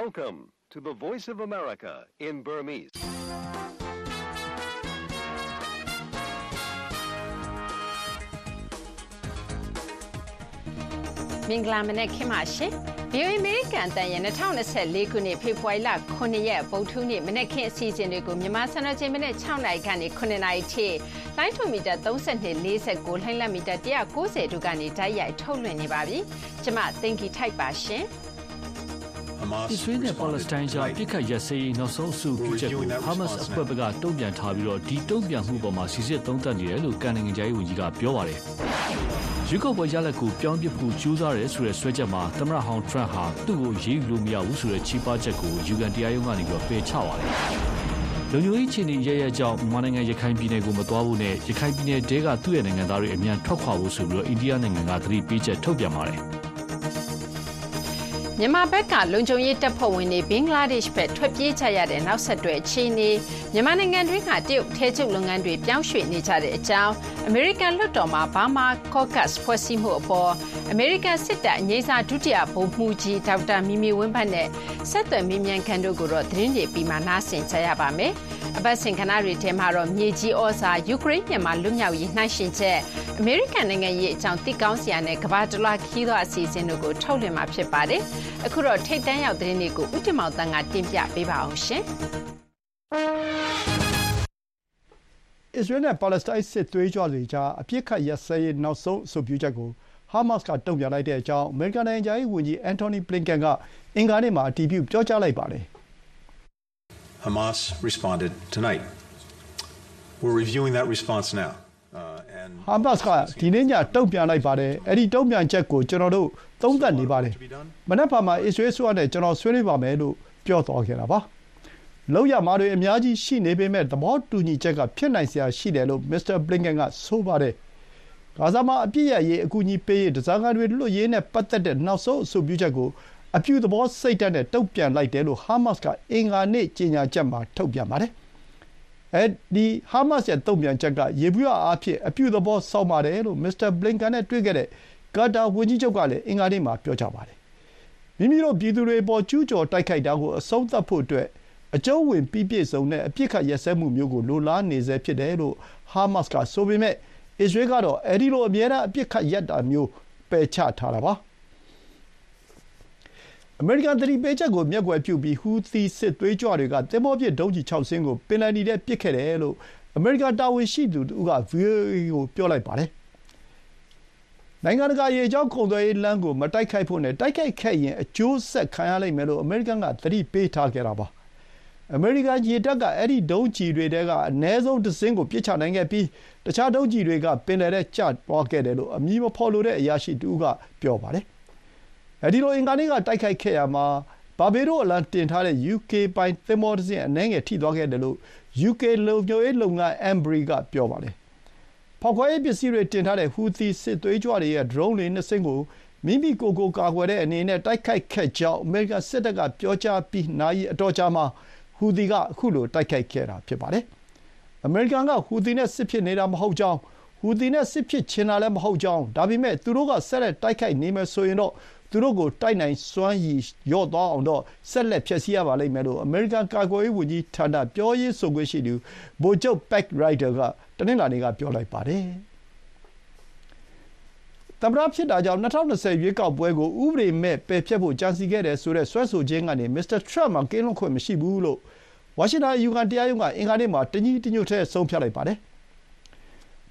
Welcome to the Voice of America in Burmese. ။မင်္ဂလာမနက်ခင်းပါရှင်။ VOA American တန်ရဲ့2024ခုနှစ်ဖေဖော်ဝါရီလ9ရက်ဗုဒ္ဓဟူးနေ့မနက်ခင်းအစီအစဉ်တွေကိုမြန်မာစံတော်ချိန်မနေ့6နာရီကနေ9နာရီထိလိုင်းထူမီတာ32 49လှိုင်းလက်မီတာ190တို့ကနေတိုက်ရိုက်ထုတ်လွှင့်နေပါပြီ။ကျွန်မသိင်္ဂီထိုက်ပါရှင်။ အစ္စရေးနဲ့ပါလက်စတိုင်းကြားပြစ်ခတ်ရစရေးနောက်ဆုံးစုပြုချက်ကိုဟာမတ်စ်အဖွဲ့ကတုံ့ပြန်ထားပြီးတော့ဒီတုံ့ပြန်မှုပေါ်မှာစီစစ်သုံးသပ်နေတယ်လို့ကန်နိုင်ငံခြားရေးဝန်ကြီးကပြောပါတယ်။ရွေးကောက်ပွဲရလဒ်ကိုပြောင်းပြဖို့ကြိုးစားရဲဆိုတဲ့ဆွဲချက်မှာသမ္မတဟောင်းထရန့်ဟာသူ့ကိုရေးယူလို့မရဘူးဆိုတဲ့ချီးပားချက်ကိုယူကန်တရားရုံးကနေပြီးပယ်ချပါတယ်။လူမျိုးရေးချင်းနေရရကြောင်းမြန်မာနိုင်ငံရခိုင်ပြည်နယ်ကိုမတော်ဘူးနဲ့ရခိုင်ပြည်နယ်တဲကသူ့ရဲ့နိုင်ငံသားတွေအမြန်ထွက်ခွာဖို့ဆိုပြီးတော့အိန္ဒိယနိုင်ငံကသတိပေးချက်ထုတ်ပြန်ပါတယ်။ မြန်မာဘက်ကလုံခြုံရေးတပ်ဖွဲ့ဝင်တွေဘင်္ဂလားဒေ့ရှ်ဘက်ထွက်ပြေးကြရတဲ့နောက်ဆက်တွဲအခြေအနေမြန်မာနိုင်ငံတွင်းကတရုတ်ထဲချုပ်လုပ်ငန်းတွေပြောင်းရွှေ့နေကြတဲ့အကြောင်းအမေရိကန်လွှတ်တော်မှာဘာမာကော့ကတ်ဖွဲ့စည်းမှုအပေါ်အမေရိကန်စစ်တပ်အငြိမ်းစားဒုတိယဗိုလ်မှူးကြီးဒေါက်တာမီမီဝင်းဖတ်နဲ့ဆက်သွယ်မြင်းမြန်ခန့်တို့ကိုတော့သတင်းတွေပြီးမှနားဆင်ကြရပါမယ်။ အပတ်စဉ်ခဏတွေထဲမှာတော့မြေကြီးဩဇာယူကရိန်းမြန်မာလွတ်မြောက်ရေးနှိုင်းရှင်ချက်အမေရိကန်နိုင်ငံရေးအကြောင်းသိကောင်းစရာနဲ့ကမ္ဘာတလွှာခီးသောအစီအစဉ်တို့ကိုထုတ်လွှင့်မှာဖြစ်ပါတယ်။အခုတော့ထိတ်တန်းရောက်သတင်းတွေကိုဥတ္တမောင်တန်းကတင်ပြပေးပါအောင်ရှင်။အစ္စရေးနဲ့ပါလက်စတိုင်းစစ်သွေးကြွတွေကြားအပြစ်ခတ်ရစဲရေးနောက်ဆုံးအဆိုပြုချက်ကိုဟာမတ်စ်ကတုံ့ပြန်လိုက်တဲ့အကြောင်းအမေရိကန်နိုင်ငံခြားရေးဝန်ကြီးအန်တိုနီဘလင်ကန်ကအင်္ဂါနေ့မှာအတည်ပြုပြောကြားလိုက်ပါတယ်။ Hamas responded tonight. We're reviewing that response now. ဟာမတ်စ်ကဒီနေ့ညတုံ့ပြန်လိုက်ပါတယ်။အဲဒီတုံ့ပြန်ချက်ကိုကျွန်တော်တို့သုံးသပ်နေပါတယ်။မနက်ဖြန်မှာအစ္စရေးဆိုရနဲ့ကျွန်တော်ဆွေးနွေးပါမယ်လို့ပြောသွားခဲ့တာပါ။လောက်ရမှာတွေအများကြီးရှိနေပေမဲ့သဘောတူညီချက်ကဖြစ်နိုင်စရာရှိတယ်လို့မစ္စတာဘလင်ကန်ကဆိုပါတယ်။ဂါဇာမှာအပြစ်ရရေးအကူအညီပေးရေးဒဇာကန်တွေလွတ်ရေးနဲ့ပတ်သက်တဲ့နောက်ဆုံးအဆိုပြုချက်ကို အပြုသဘောစိတ်ဓာတ်နဲ့တုံ့ပြန်လိုက်တယ်လို့ဟာမတ်စ်ကအင်္ဂါနေ့ကြေညာချက်မှာထုတ်ပြန်ပါတယ်အဲဒီဟာမတ်စ်ရဲ့တုံ့ပြန်ချက်ကယေဘုယျအားဖြင့်အပြုသဘောဆောင်ပါတယ်လို့မစ္စတာဘလင်ကန်နဲ့တွေ့ခဲ့တဲ့ကာတာဝန်ကြီးချုပ်ကလည်းအင်္ဂါနေ့မှာပြောကြားပါတယ်မိမိတို့ပြည်သူတွေပေါ်ကျူးကျော်တိုက်ခိုက်တာကိုအဆုံးသတ်ဖို့အတွက်အကျုံးဝင်ပြီးပြည့်စုံတဲ့အပြစ်ခတ်ရစဲမှုမျိုးကိုလိုလားနေစေဖြစ်တယ်လို့ဟာမတ်စ်ကဆိုပေမဲ့အစ္စရေးကတော့အဲဒီလိုအမြဲတမ်းအပြစ်ခတ်ရပ်တာမျိုးပယ်ချထားတာပါ အမေရိကန်သတိပေးချက်ကို မျက်ကွယ်ပြုပြီး ဟူသီစစ်သွေးကြွတွေက သင်္ဘောပစ် ဒုံးကျည်6စင်းကို ပင်လယ်နီထဲ ပစ်ခဲ့တယ်လို့ အမေရိကန် တာဝန်ရှိသူတဦးက VOA ကို ပြောလိုက်ပါတယ်။နိုင်ငံတကာ ရေကြောင်းကုန်သွယ်ရေးလမ်းကို မတိုက်ခိုက်ဖို့နဲ့ တိုက်ခိုက်ခဲ့ရင် အကျိုးဆက်ခံရလိမ့်မယ်လို့ အမေရိကန်က သတိပေးထားခဲ့တာပါ။အမေရိကန်ရေတပ်က အဲဒီ ဒုံးကျည်တွေထဲက အနည်းဆုံးတစင်းကို ပစ်ချနိုင်ခဲ့ပြီး တခြား ဒုံးကျည်တွေက ပင်လယ်ထဲ ကျသွားခဲ့တယ်လို့ အမည်မဖော်လိုတဲ့ အရာရှိတဦးက ပြောပါတယ် အဲဒီလိုအင်္ဂါနေ့ကတိုက်ခိုက်ခဲ့ရာမှာဘာဘေးဒိုအလံတင်ထားတဲ့ UK ပိုင်သင်္ဘောတစင်းအနည်းငယ်ထိသွားခဲ့တယ်လို့ UK လုံခြုံရေးလုပ်ငန်း Ambrey ကပြောပါတယ်။ဖောက်ခွဲရေးပစ္စည်းတွေတင်ထားတဲ့ဟူသီစစ်သွေးကြွတွေရဲ့ဒရုန်းတွေနှစ်စင်းကိုမိမိကိုယ်ကိုကာကွယ်တဲ့အနေနဲ့တိုက်ခိုက်ခဲ့ကြောင်းအမေရိကန်စစ်တပ်ကပြောကြားပြီးနာရီအတော်ကြာမှာဟူသီကခုလိုတိုက်ခိုက်ခဲ့တာဖြစ်ပါတယ်။အမေရိကန်ကဟူသီနဲ့စစ်ဖြစ်နေတာမဟုတ်ကြောင်းဟူသီနဲ့စစ်ဖြစ်ချင်တာလည်းမဟုတ်ကြောင်းဒါပေမဲ့သူတို့ကဆက်လက်တိုက်ခိုက်နေမယ်ဆိုရင်တော့ သူတို့ကိုတိုက်နိုင်စွမ်းရည်လျော့သွားအောင်တော့ဆက်လက်ဖျက်ဆီးရပါလိမ့်မယ်လို့အမေရိကန်ကာကွယ်ရေးဝန်ကြီးဌာနပြောရေးဆိုခွင့်ရှိသူဗိုလ်ချုပ်ပက်ရိုက်တာကတနင်္လာနေ့ကပြောလိုက်ပါတယ်သမ္မတဖြစ်တာကြောင့်2020ရွေးကောက်ပွဲကိုဥပဒေမဲ့ပယ်ဖျက်ဖို့ကြံစည်ခဲ့တယ်ဆိုတဲ့ဆွဲဆိုခြင်းကနေမစ္စတာထရမ့်မှာကင်းလွတ်ခွင့်မရှိဘူးလို့ဝါရှင်တန်အယူခံတရားရုံးကအင်္ဂါနေ့မှာတညီတညွတ်တည်းဆုံးဖြတ်လိုက်ပါတယ်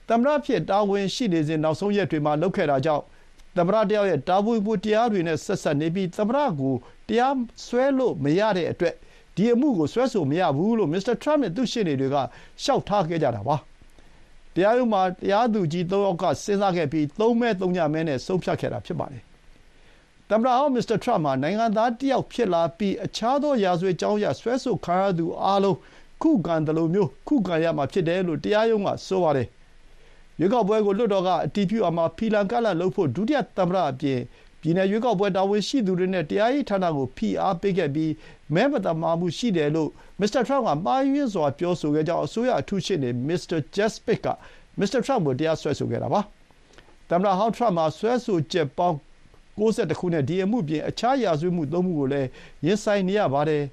သမ္မတဖြစ်တာဝန်ရှိနေစဉ်နောက်ဆုံးရက်တွေမှာလုပ်ခဲ့တာကြောင့် သမ္မတတယောက်ရဲ့တာဝန်ဝတ္တရားတွေနဲ့ဆက်စပ်နေပြီးသမ္မတကိုတရားစွဲလို့မရတဲ့အတွက်ဒီအမှုကိုစွဲဆိုမရဘူးလို့မစ္စတာထရမ့်နဲ့သူ့ရှေ့နေတွေကလျှောက်ထားခဲ့ကြတာပါ။တရားရုံးမှာတရားသူကြီး၃ယောက်ကစဉ်းစားခဲ့ပြီး၃မဲ၃ညမဲနဲ့ဆုံးဖြတ်ခဲ့တာဖြစ်ပါတယ်။သမ္မတဟောင်းမစ္စတာထရမ့်ဟာနိုင်ငံသားတယောက်ဖြစ်လာပြီးအခြားသောရာဇဝတ်ကြောင်းအရစွဲဆိုခံရသူအားလုံးခုခံသလိုမျိုးခုခံရမှာဖြစ်တယ်လို့တရားရုံးကဆိုပါတယ်။ ရွေးကောက်ပွဲကိုလွှတ်တော်ကအတည်ပြုရာမှာဖီလာကန့်လန့်လုပ်ဖို့ဒုတိယသမ္မတအပြင်ပြည်နယ်ရွေးကောက်ပွဲတာဝန်ရှိသူတွေနဲ့တရားရေးဌာနကိုဖိအားပေးခဲ့ပြီးမဲမသမာမှုရှိတယ်လို့မစ္စတာထရမ့်ကမှားယွင်းစွာပြောဆိုခဲ့ကြောင်းအစိုးရအထူးရှေ့နေမစ္စတာဂျက်စပစ်ကမစ္စတာထရမ့်ကိုတရားစွဲဆိုခဲ့တာပါ။သမ္မတဟောင်းထရမ့်မှာစွဲဆိုချက်ပေါင်း1992ခုနဲ့ဒီအမှုပြင်အခြားရာဇဝတ်မှုသုံးမှုကိုလည်းရင်ဆိုင်နေရပါတယ်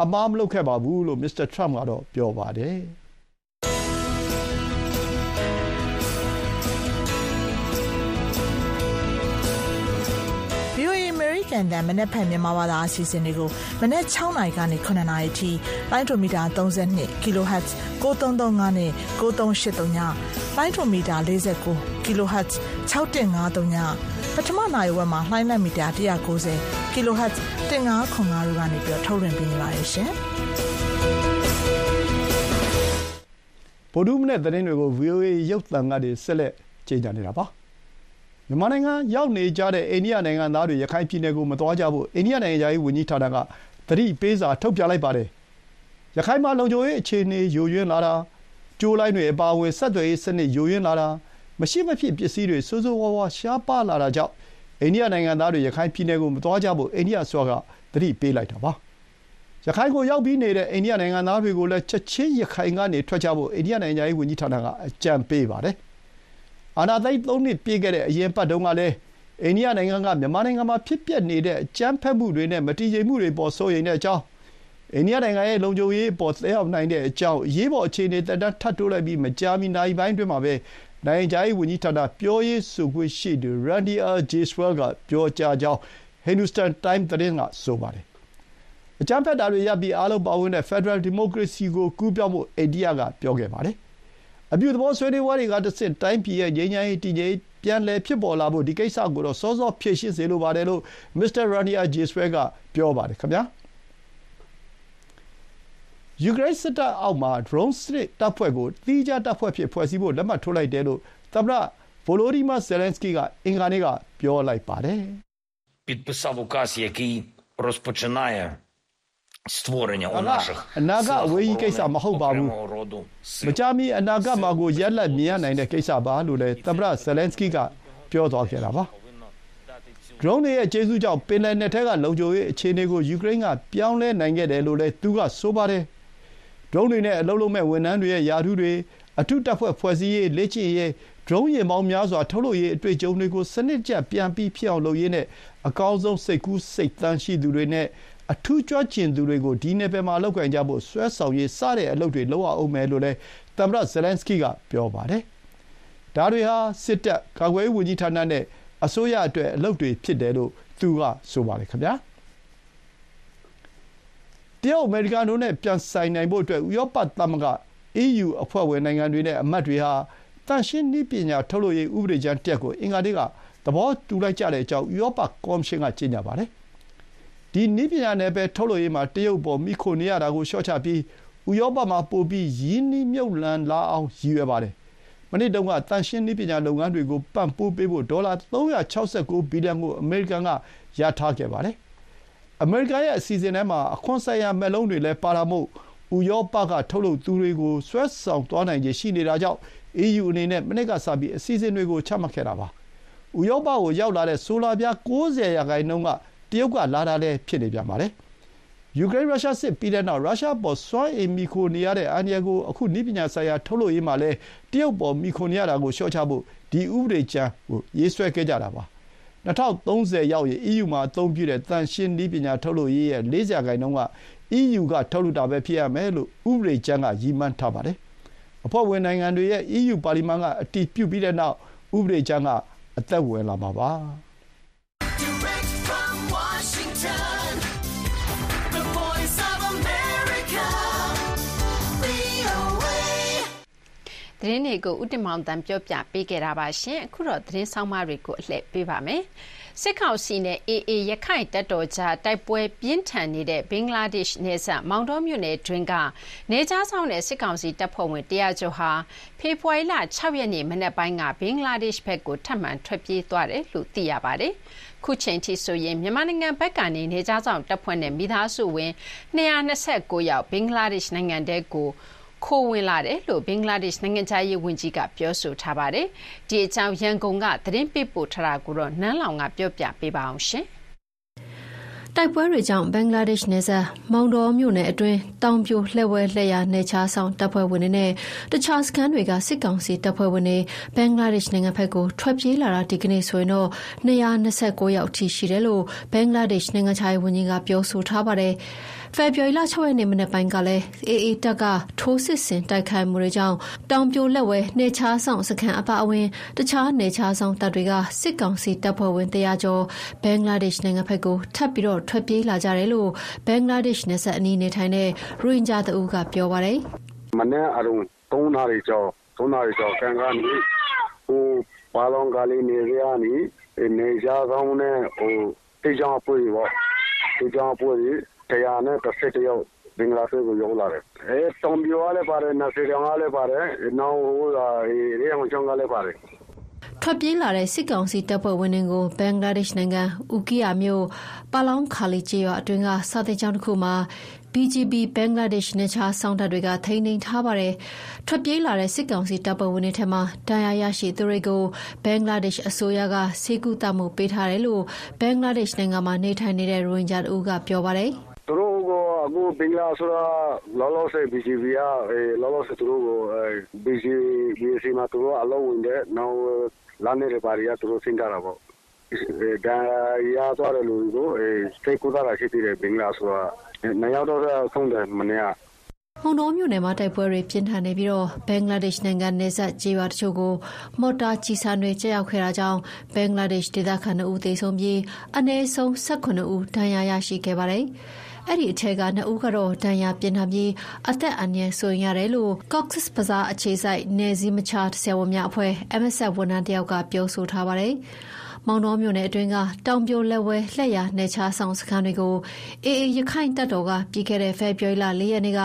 အမားမလုပ်ခဲ့ပါဘူးလို့မစ္စတာထရမ့်ကတော့ပြောပါတယ်။ န်တန်မနေ့ဖက်မြန်မာဘာသာအစီအစဉ်တွေကိုမနေ့6နာရီကနေ9နာရီထိလိုင်းဒိုမီတာ32 kHz 9335နဲ့9383ညလိုင်းဒိုမီတာ49 kHz 6153ညပထမနိုင်ဝက်မှာလိုင်းလက်မီတာ190 kHz 1505တို့ကနေပြီးထုတ်လွှင့်ပေးနေပါတယ်ရှင်။ဗုဒ္ဓမနဲ့သတင်းတွေကို VOA ရုပ်သံကနေဆက်လက်ကြေညာနေတာပါ မြန်မာနိုင်ငံရောက်နေကြတဲ့အိန္ဒိယနိုင်ငံသားတွေရခိုင်ပြည်နယ်ကိုမသွားကြဖို့အိန္ဒိယနိုင်ငံသားရေးဝန်ကြီးဌာနကသတိပေးစာထုတ်ပြန်လိုက်ပါတယ်ရခိုင်မှာလုံခြုံရေးအခြေအနေယိုယွင်းလာတာကြိုးလိုင်းတွေအပါအဝင်ဆက်သွယ်ရေးစနစ်ယိုယွင်းလာတာမရှိမဖြစ်ပစ္စည်းတွေစိုးစိုးဝါးဝါးရှားပါလာတာကြောင့်အိန္ဒိယနိုင်ငံသားတွေရခိုင်ပြည်နယ်ကိုမသွားကြဖို့အိန္ဒိယအစိုးရကသတိပေးလိုက်တာပါရခိုင်ကိုရောက်ပြီးနေတဲ့အိန္ဒိယနိုင်ငံသားတွေကိုလည်းချက်ချင်းရခိုင်ကနေထွက်ကြဖို့အိန္ဒိယနိုင်ငံရေးဝန်ကြီးဌာနကအကြံပေးပါတယ် အာဏာသိမ်း၃နှစ်ပြည့်ခဲ့တဲ့အရင်ပတ်တုန်းကလည်းအိန္ဒိယနိုင်ငံကမြန်မာနိုင်ငံမှာဖြစ်ပျက်နေတဲ့အကြမ်းဖက်မှုတွေနဲ့မတည်ငြိမ်မှုတွေပေါ်စိုးရိမ်တဲ့အကြောင်းအိန္ဒိယနိုင်ငံရဲ့လုံခြုံရေးအပေါ်သက်ရောက်နိုင်တဲ့အကြောင်းအရေးပေါ်အခြေအနေသက်တမ်းထပ်တိုးလိုက်ပြီးမကြာမီနာရီပိုင်းအတွင်းမှာပဲနိုင်ငံခြားရေးဝန်ကြီးဌာနပြောရေးဆိုခွင့်ရှိသူ Randy Jaiswal ကပြောကြားကြောင်း Hindustan Times သတင်းကဆိုပါတယ်။အကြမ်းဖက်တာတွေရပ်ပြီးအားလုံးပါဝင်တဲ့ဖက်ဒရယ်ဒီမိုကရေစီကိုကူးပြောင်းဖို့အိန္ဒိယကပြောခဲ့ပါတယ်။ အပြုသဘောဆွေးနွေးပွဲတွေကတဆင့်တိုင်းပြည်ရဲ့ငြိမ်းချမ်းရေးတည်ငြိမ်ပြန်လည်ဖြစ်ပေါ်လာဖို့ဒီကိစ္စကိုတော့စောစောဖြေရှင်းစေလိုပါတယ်လို့မစ္စတာ Randy Jaiswal ကပြောပါတယ်ခင်ဗျာ။ယူကရိန်းစစ်တပ်အောက်မှာ drone စနစ်တပ်ဖွဲ့ကိုသီးခြားတပ်ဖွဲ့အဖြစ်ဖွဲ့စည်းဖို့လက်မှတ်ထိုးလိုက်တယ်လို့သမ္မတ Volodymyr Zelenskyy ကအင်္ဂါနေ့ကပြောလိုက်ပါတယ်။ підписав указ, який розпочинає створення у ဒါက наших အနာဂတ်အဝေးကြီးကိစ္စမဟုတ်ပါဘူး окремого роду မ сил. ကြာမီအနာဂတ်မှာကိုရက်လက်မြင်ရနိုင်တဲ့ကိစ္စပါလို့လည်းသမ္မတ Zelenskyy ကပြောသွားခဲ့တာပါ။ drone တွေရဲ့ကျေးဇူးကြောင့်ပင်လယ်နက်ထဲကလုံခြုံရေးအခြေအနေကိုယူကရိန်းကပြောင်းလဲနိုင်ခဲ့တယ်လို့လည်းသူကဆိုပါတယ်။ drone တွေနဲ့အလုပ်လုပ်မဲ့ဝန်ထမ်းတွေရဲ့ရာထူးတွေအထူးတပ်ဖွဲ့ဖွဲ့စည်းရေးလေ့ကျင့်ရေး drone ယာဉ်ပေါင်းများစွာထုတ်လုပ်ရေးအတွေ့အကြုံတွေကိုစနစ်တကျပြန်ပြီးဖြစ်အောင်လုပ်ရေးနဲ့အကောင်းဆုံးစိတ်ကူးစိတ်သန်းရှိသူတွေနဲ့ အထူးကျွမ်းကျင်သူတွေကို ဒီနယ်ပယ်မှာလုပ်ကိုင်ကြဖို့ ဆွဲဆောင်ရေး စတဲ့အလုပ်တွေ လုပ်ရဦးမယ်လို့လည်း သမ္မတ Zelenskyy ကပြောပါတယ်။ဒါတွေဟာ စစ်တပ် ကာကွယ်ရေးဝန်ကြီးဌာနနဲ့ အစိုးရအတွက် အလုပ်တွေဖြစ်တယ်လို့ သူက ဆိုပါတယ်ခင်ဗျာ။တရုတ် အမေရိကန်တို့နဲ့ ပြန်ဆိုင်နိုင်ဖို့အတွက် ဥရောပသမဂ္ဂ EU အဖွဲ့ဝင်နိုင်ငံတွေနဲ့ အမတ်တွေဟာ သန့်ရှင်းနည်းပညာ ထုတ်လုပ်ရေး ဥပဒေကြမ်းတရပ်ကို အင်္ဂါနေ့က သဘောတူလိုက်ကြတဲ့အကြောင်း ဥရောပကော်မရှင်က ကြေညာပါတယ်။ ဒီနည်းပညာနယ်ပယ်ထုတ်လုပ်ရေးမှာတရုတ်အပေါ်မှီခိုနေရတာကိုလျှော့ချပြီးဥရောပမှာပိုပြီးရင်းနှီးမြှုပ်နှံလာအောင်ရည်ရွယ်ပါတယ်။မနေ့တုန်းကသန့်ရှင်းနည်းပညာလုပ်ငန်းတွေကိုပံ့ပိုးပေးဖို့ဒေါ်လာ၃၆၉ဘီလီယံကိုအမေရိကန်ကရထားခဲ့ပါတယ်။အမေရိကန်ရဲ့အစီအစဉ်ထဲမှာအခွန်ဆိုင်ရာမက်လုံးတွေလည်းပါတာမို့ဥရောပကထုတ်လုပ်သူတွေကိုဆွဲဆောင်သွားနိုင်ခြေရှိနေတာကြောင့် EU အနေနဲ့မနှစ်ကစပြီးအစီအစဉ်တွေကိုချမှတ်ခဲ့တာပါ။ဥရောပကိုရောက်လာတဲ့ဆိုလာပြား၉၀ရာခိုင်နှုန်းက တရုတ်ကလာတာလည်းဖြစ်နေပြန်ပါတယ်။ယူကရိန်းရုရှားစစ်ပြီးတဲ့နောက်ရုရှားအပေါ်စွမ်းအင်မှီခိုနေရတဲ့အန္တရာယ်ကိုအခုနည်းပညာဆိုင်ရာထုတ်လုပ်ရေးမှာလည်းတရုတ်အပေါ်မှီခိုနေရတာကိုလျှော့ချဖို့ဒီဥပဒေကြမ်းကိုရေးဆွဲခဲ့ကြတာပါ။၂၀၃၀ရောက်ရင် EU မှာအသုံးပြုတဲ့သန့်ရှင်းနည်းပညာထုတ်လုပ်ရေးရဲ့၄၀ရာခိုင်နှုန်းက EU ကထုတ်လုပ်တာပဲဖြစ်ရမယ်လို့ဥပဒေကြမ်းကရည်မှန်းထားပါတယ်။အဖွဲ့ဝင်နိုင်ငံတွေရဲ့ EU ပါလီမန်ကအတည်ပြုပြီးတဲ့နောက်ဥပဒေကြမ်းကအသက်ဝင်လာမှာပါ။ သတင်းတွေကိုဥတင်မောင်တန်ပြောပြပေးခဲ့တာပါရှင်အခုတော့သတင်းဆောင်မတွေကိုအလှည့်ပေးပါမယ်စစ်ကောင်စီနဲ့ AA ရခိုင်တပ်တော်ကြားတိုက်ပွဲပြင်းထန်နေတဲ့ဘင်္ဂလားဒေ့ရှ်နယ်စပ်မောင်တော်မြို့နယ်တွင်းကနေကြားဆောင်တဲ့စစ်ကောင်စီတပ်ဖွဲ့ဝင်တရားကျော်ဟာဖေဖော်ဝါရီလ6ရက်နေ့မနက်ပိုင်းကဘင်္ဂလားဒေ့ရှ်ဘက်ကိုထပ်မံထွက်ပြေးသွားတယ်လို့သိရပါတယ်ခုချိန်ထိဆိုရင်မြန်မာနိုင်ငံဘက်ကနေနေကြားဆောင်တပ်ဖွဲ့နဲ့မိသားစုဝင်229ယောက်ဘင်္ဂလားဒေ့ရှ်နိုင်ငံတဲကို ခိုးဝင်လာတယ်လို့ဘင်္ဂလားဒေ့ရှ်နိုင်ငံခြားရေးဝန်ကြီးကပြောဆိုထားပါတယ်။ဒီအကြောင်းရန်ကုန်ကသတင်းပေးပို့ထားတာကိုတော့နန်းလောင်ကပြောပြပေးပါအောင်ရှင်။တိုက်ပွဲတွေကြောင့်ဘင်္ဂလားဒေ့ရှ်နယ်စပ်မောင်တော်မြို့နယ်အတွင်းတောင်ပြိုလှည့်ဝဲလှည့်ရနယ်ခြားဆောင်တပ်ဖွဲ့ဝင်တွေနဲ့တခြားစခန်းတွေကစစ်ကောင်စီတပ်ဖွဲ့ဝင်တွေဘင်္ဂလားဒေ့ရှ်နိုင်ငံဘက်ကိုထွက်ပြေးလာတာဒီကနေ့ဆိုရင်တော့229ယောက်ထိရှိတယ်လို့ဘင်္ဂလားဒေ့ရှ်နိုင်ငံခြားရေးဝန်ကြီးကပြောဆိုထားပါတယ်။ ဖေဖော်ဝါရီလ6ရက်နေ့မနေ့ပိုင်းကလည်းအေအေတပ်က ထိုးစစ်ဆင်တိုက်ခိုက်မှုတွေကြောင့် တောင်ပြိုလက်ဝဲနေချားဆောင်စခန်းအပါအဝင် တခြားနေချားဆောင်တပ်တွေက စစ်ကောင်စီတပ်ဖွဲ့ဝင်100ကျော် ဘင်္ဂလားဒေ့ရှ်နိုင်ငံဘက်ကို ထပ်ပြီးတော့ထွက်ပြေးလာကြတယ်လို့ ဘင်္ဂလားဒေ့ရှ်နယ်စပ်အနီးနေထိုင်တဲ့ ရိုဟင်ဂျာတအူးကပြောပါတယ်။မနေ့အရုံ3နာရီကျော်3နာရီကျော်ကန်ကနေဟိုဘာလောင်ကလေးနေရနီနေချားဆောင်နဲ့ဟိုတေချောင်းပွေပေါ့တေချောင်းပွေတရားနဲ့တ စ်ဆက်တယောက်ဘင်္ဂလားဒေ့ရှ်ကိုရောက်လာတယ်။အဲတောင်ပြိုကလည်းပါတယ်နစီရောင်ကလည်းပါတယ်နောက်ဟိုရေအောင်ချောင်းကလည်းပါတယ်ထွက်ပြေးလာတဲ့စစ်ကောင်စီတပ်ဖွဲ့ဝင်တွေကိုဘင်္ဂလားဒေ့ရှ်နိုင်ငံဥကီယာမြို့ပါလောင်ခါလီကျေးရွာအတွင်းကစာသင်ကျောင်းတစ်ခုမှာ BGB ဘင်္ဂလားဒေ့ရှ်နယ်ခြားစောင့်တပ်တွေကထိန်းသိမ်းထားပါတယ်။ထွက်ပြေးလာတဲ့စစ်ကောင်စီတပ်ဖွဲ့ဝင်တွေထဲမှာဒဏ်ရာရရှိသူတွေကိုဘင်္ဂလားဒေ့ရှ်အစိုးရကဆေးကုသမှုပေးထားတယ်လို့ဘင်္ဂလားဒေ့ရှ်နိုင်ငံမှာနေထိုင်နေတဲ့ရိုဟင်ဂျာတဦးကပြောပါတယ်။သူတို့က အခုဘင်္ဂလားဆိုတာလောလောဆယ် BGV ကလောလောဆယ်သူတို့ကို BGB မှာသူတို့အလုံးဝင်တဲ့နောက်လာနေတဲ့ပါရီကသူတို့ဆင်းကြတာပေါ့ဒါရသွားတယ်လို့ကိုစိတ်ကူတာရှိသေးတယ်ဘင်္ဂလားဆိုတာနှစ်ယောက်တော့ဆုံးတယ်မနေ့ကမုံတော်မြို့နယ်မှာတိုက်ပွဲတွေပြင်းထန်နေပြီးဘင်္ဂလားဒေ့ရှ်နိုင်ငံနယ်စပ်ကျေးရွာတချို့ကိုမော်တာကျည်ဆံတွေကျရောက်ခဲ့တာကြောင့်ဘင်္ဂလားဒေ့ရှ်ဒေသခံ2ဦးသေဆုံးပြီးအနည်းဆုံး18ဦးဒဏ်ရာရရှိခဲ့ပါတယ်။ အဲ့ဒီအထက်ကနှစ်ဦးကတော့ဒဏ်ရာပြင်းထန်ပြီးအသက်အန္တရာယ်ဆိုရင်ရတယ်လို့ Cox's Bazar အခြေစိုက်နယ်စည်းမခြားဆရာဝန်များအဖွဲ့ MSF ဝန်ထမ်းတယောက်ကပြောဆိုထားပါတယ်။မောင်တော်မြို့နယ်အတွင်းကတောင်ပြိုလက်ဝဲလှက်ရနယ်ချားဆောင်စခန်းတွေကိုအေအေရခိုင်တပ်တော်ကပြီးခဲ့တဲ့ဖေဖော်ဝါရီလ၄ရက်နေ့က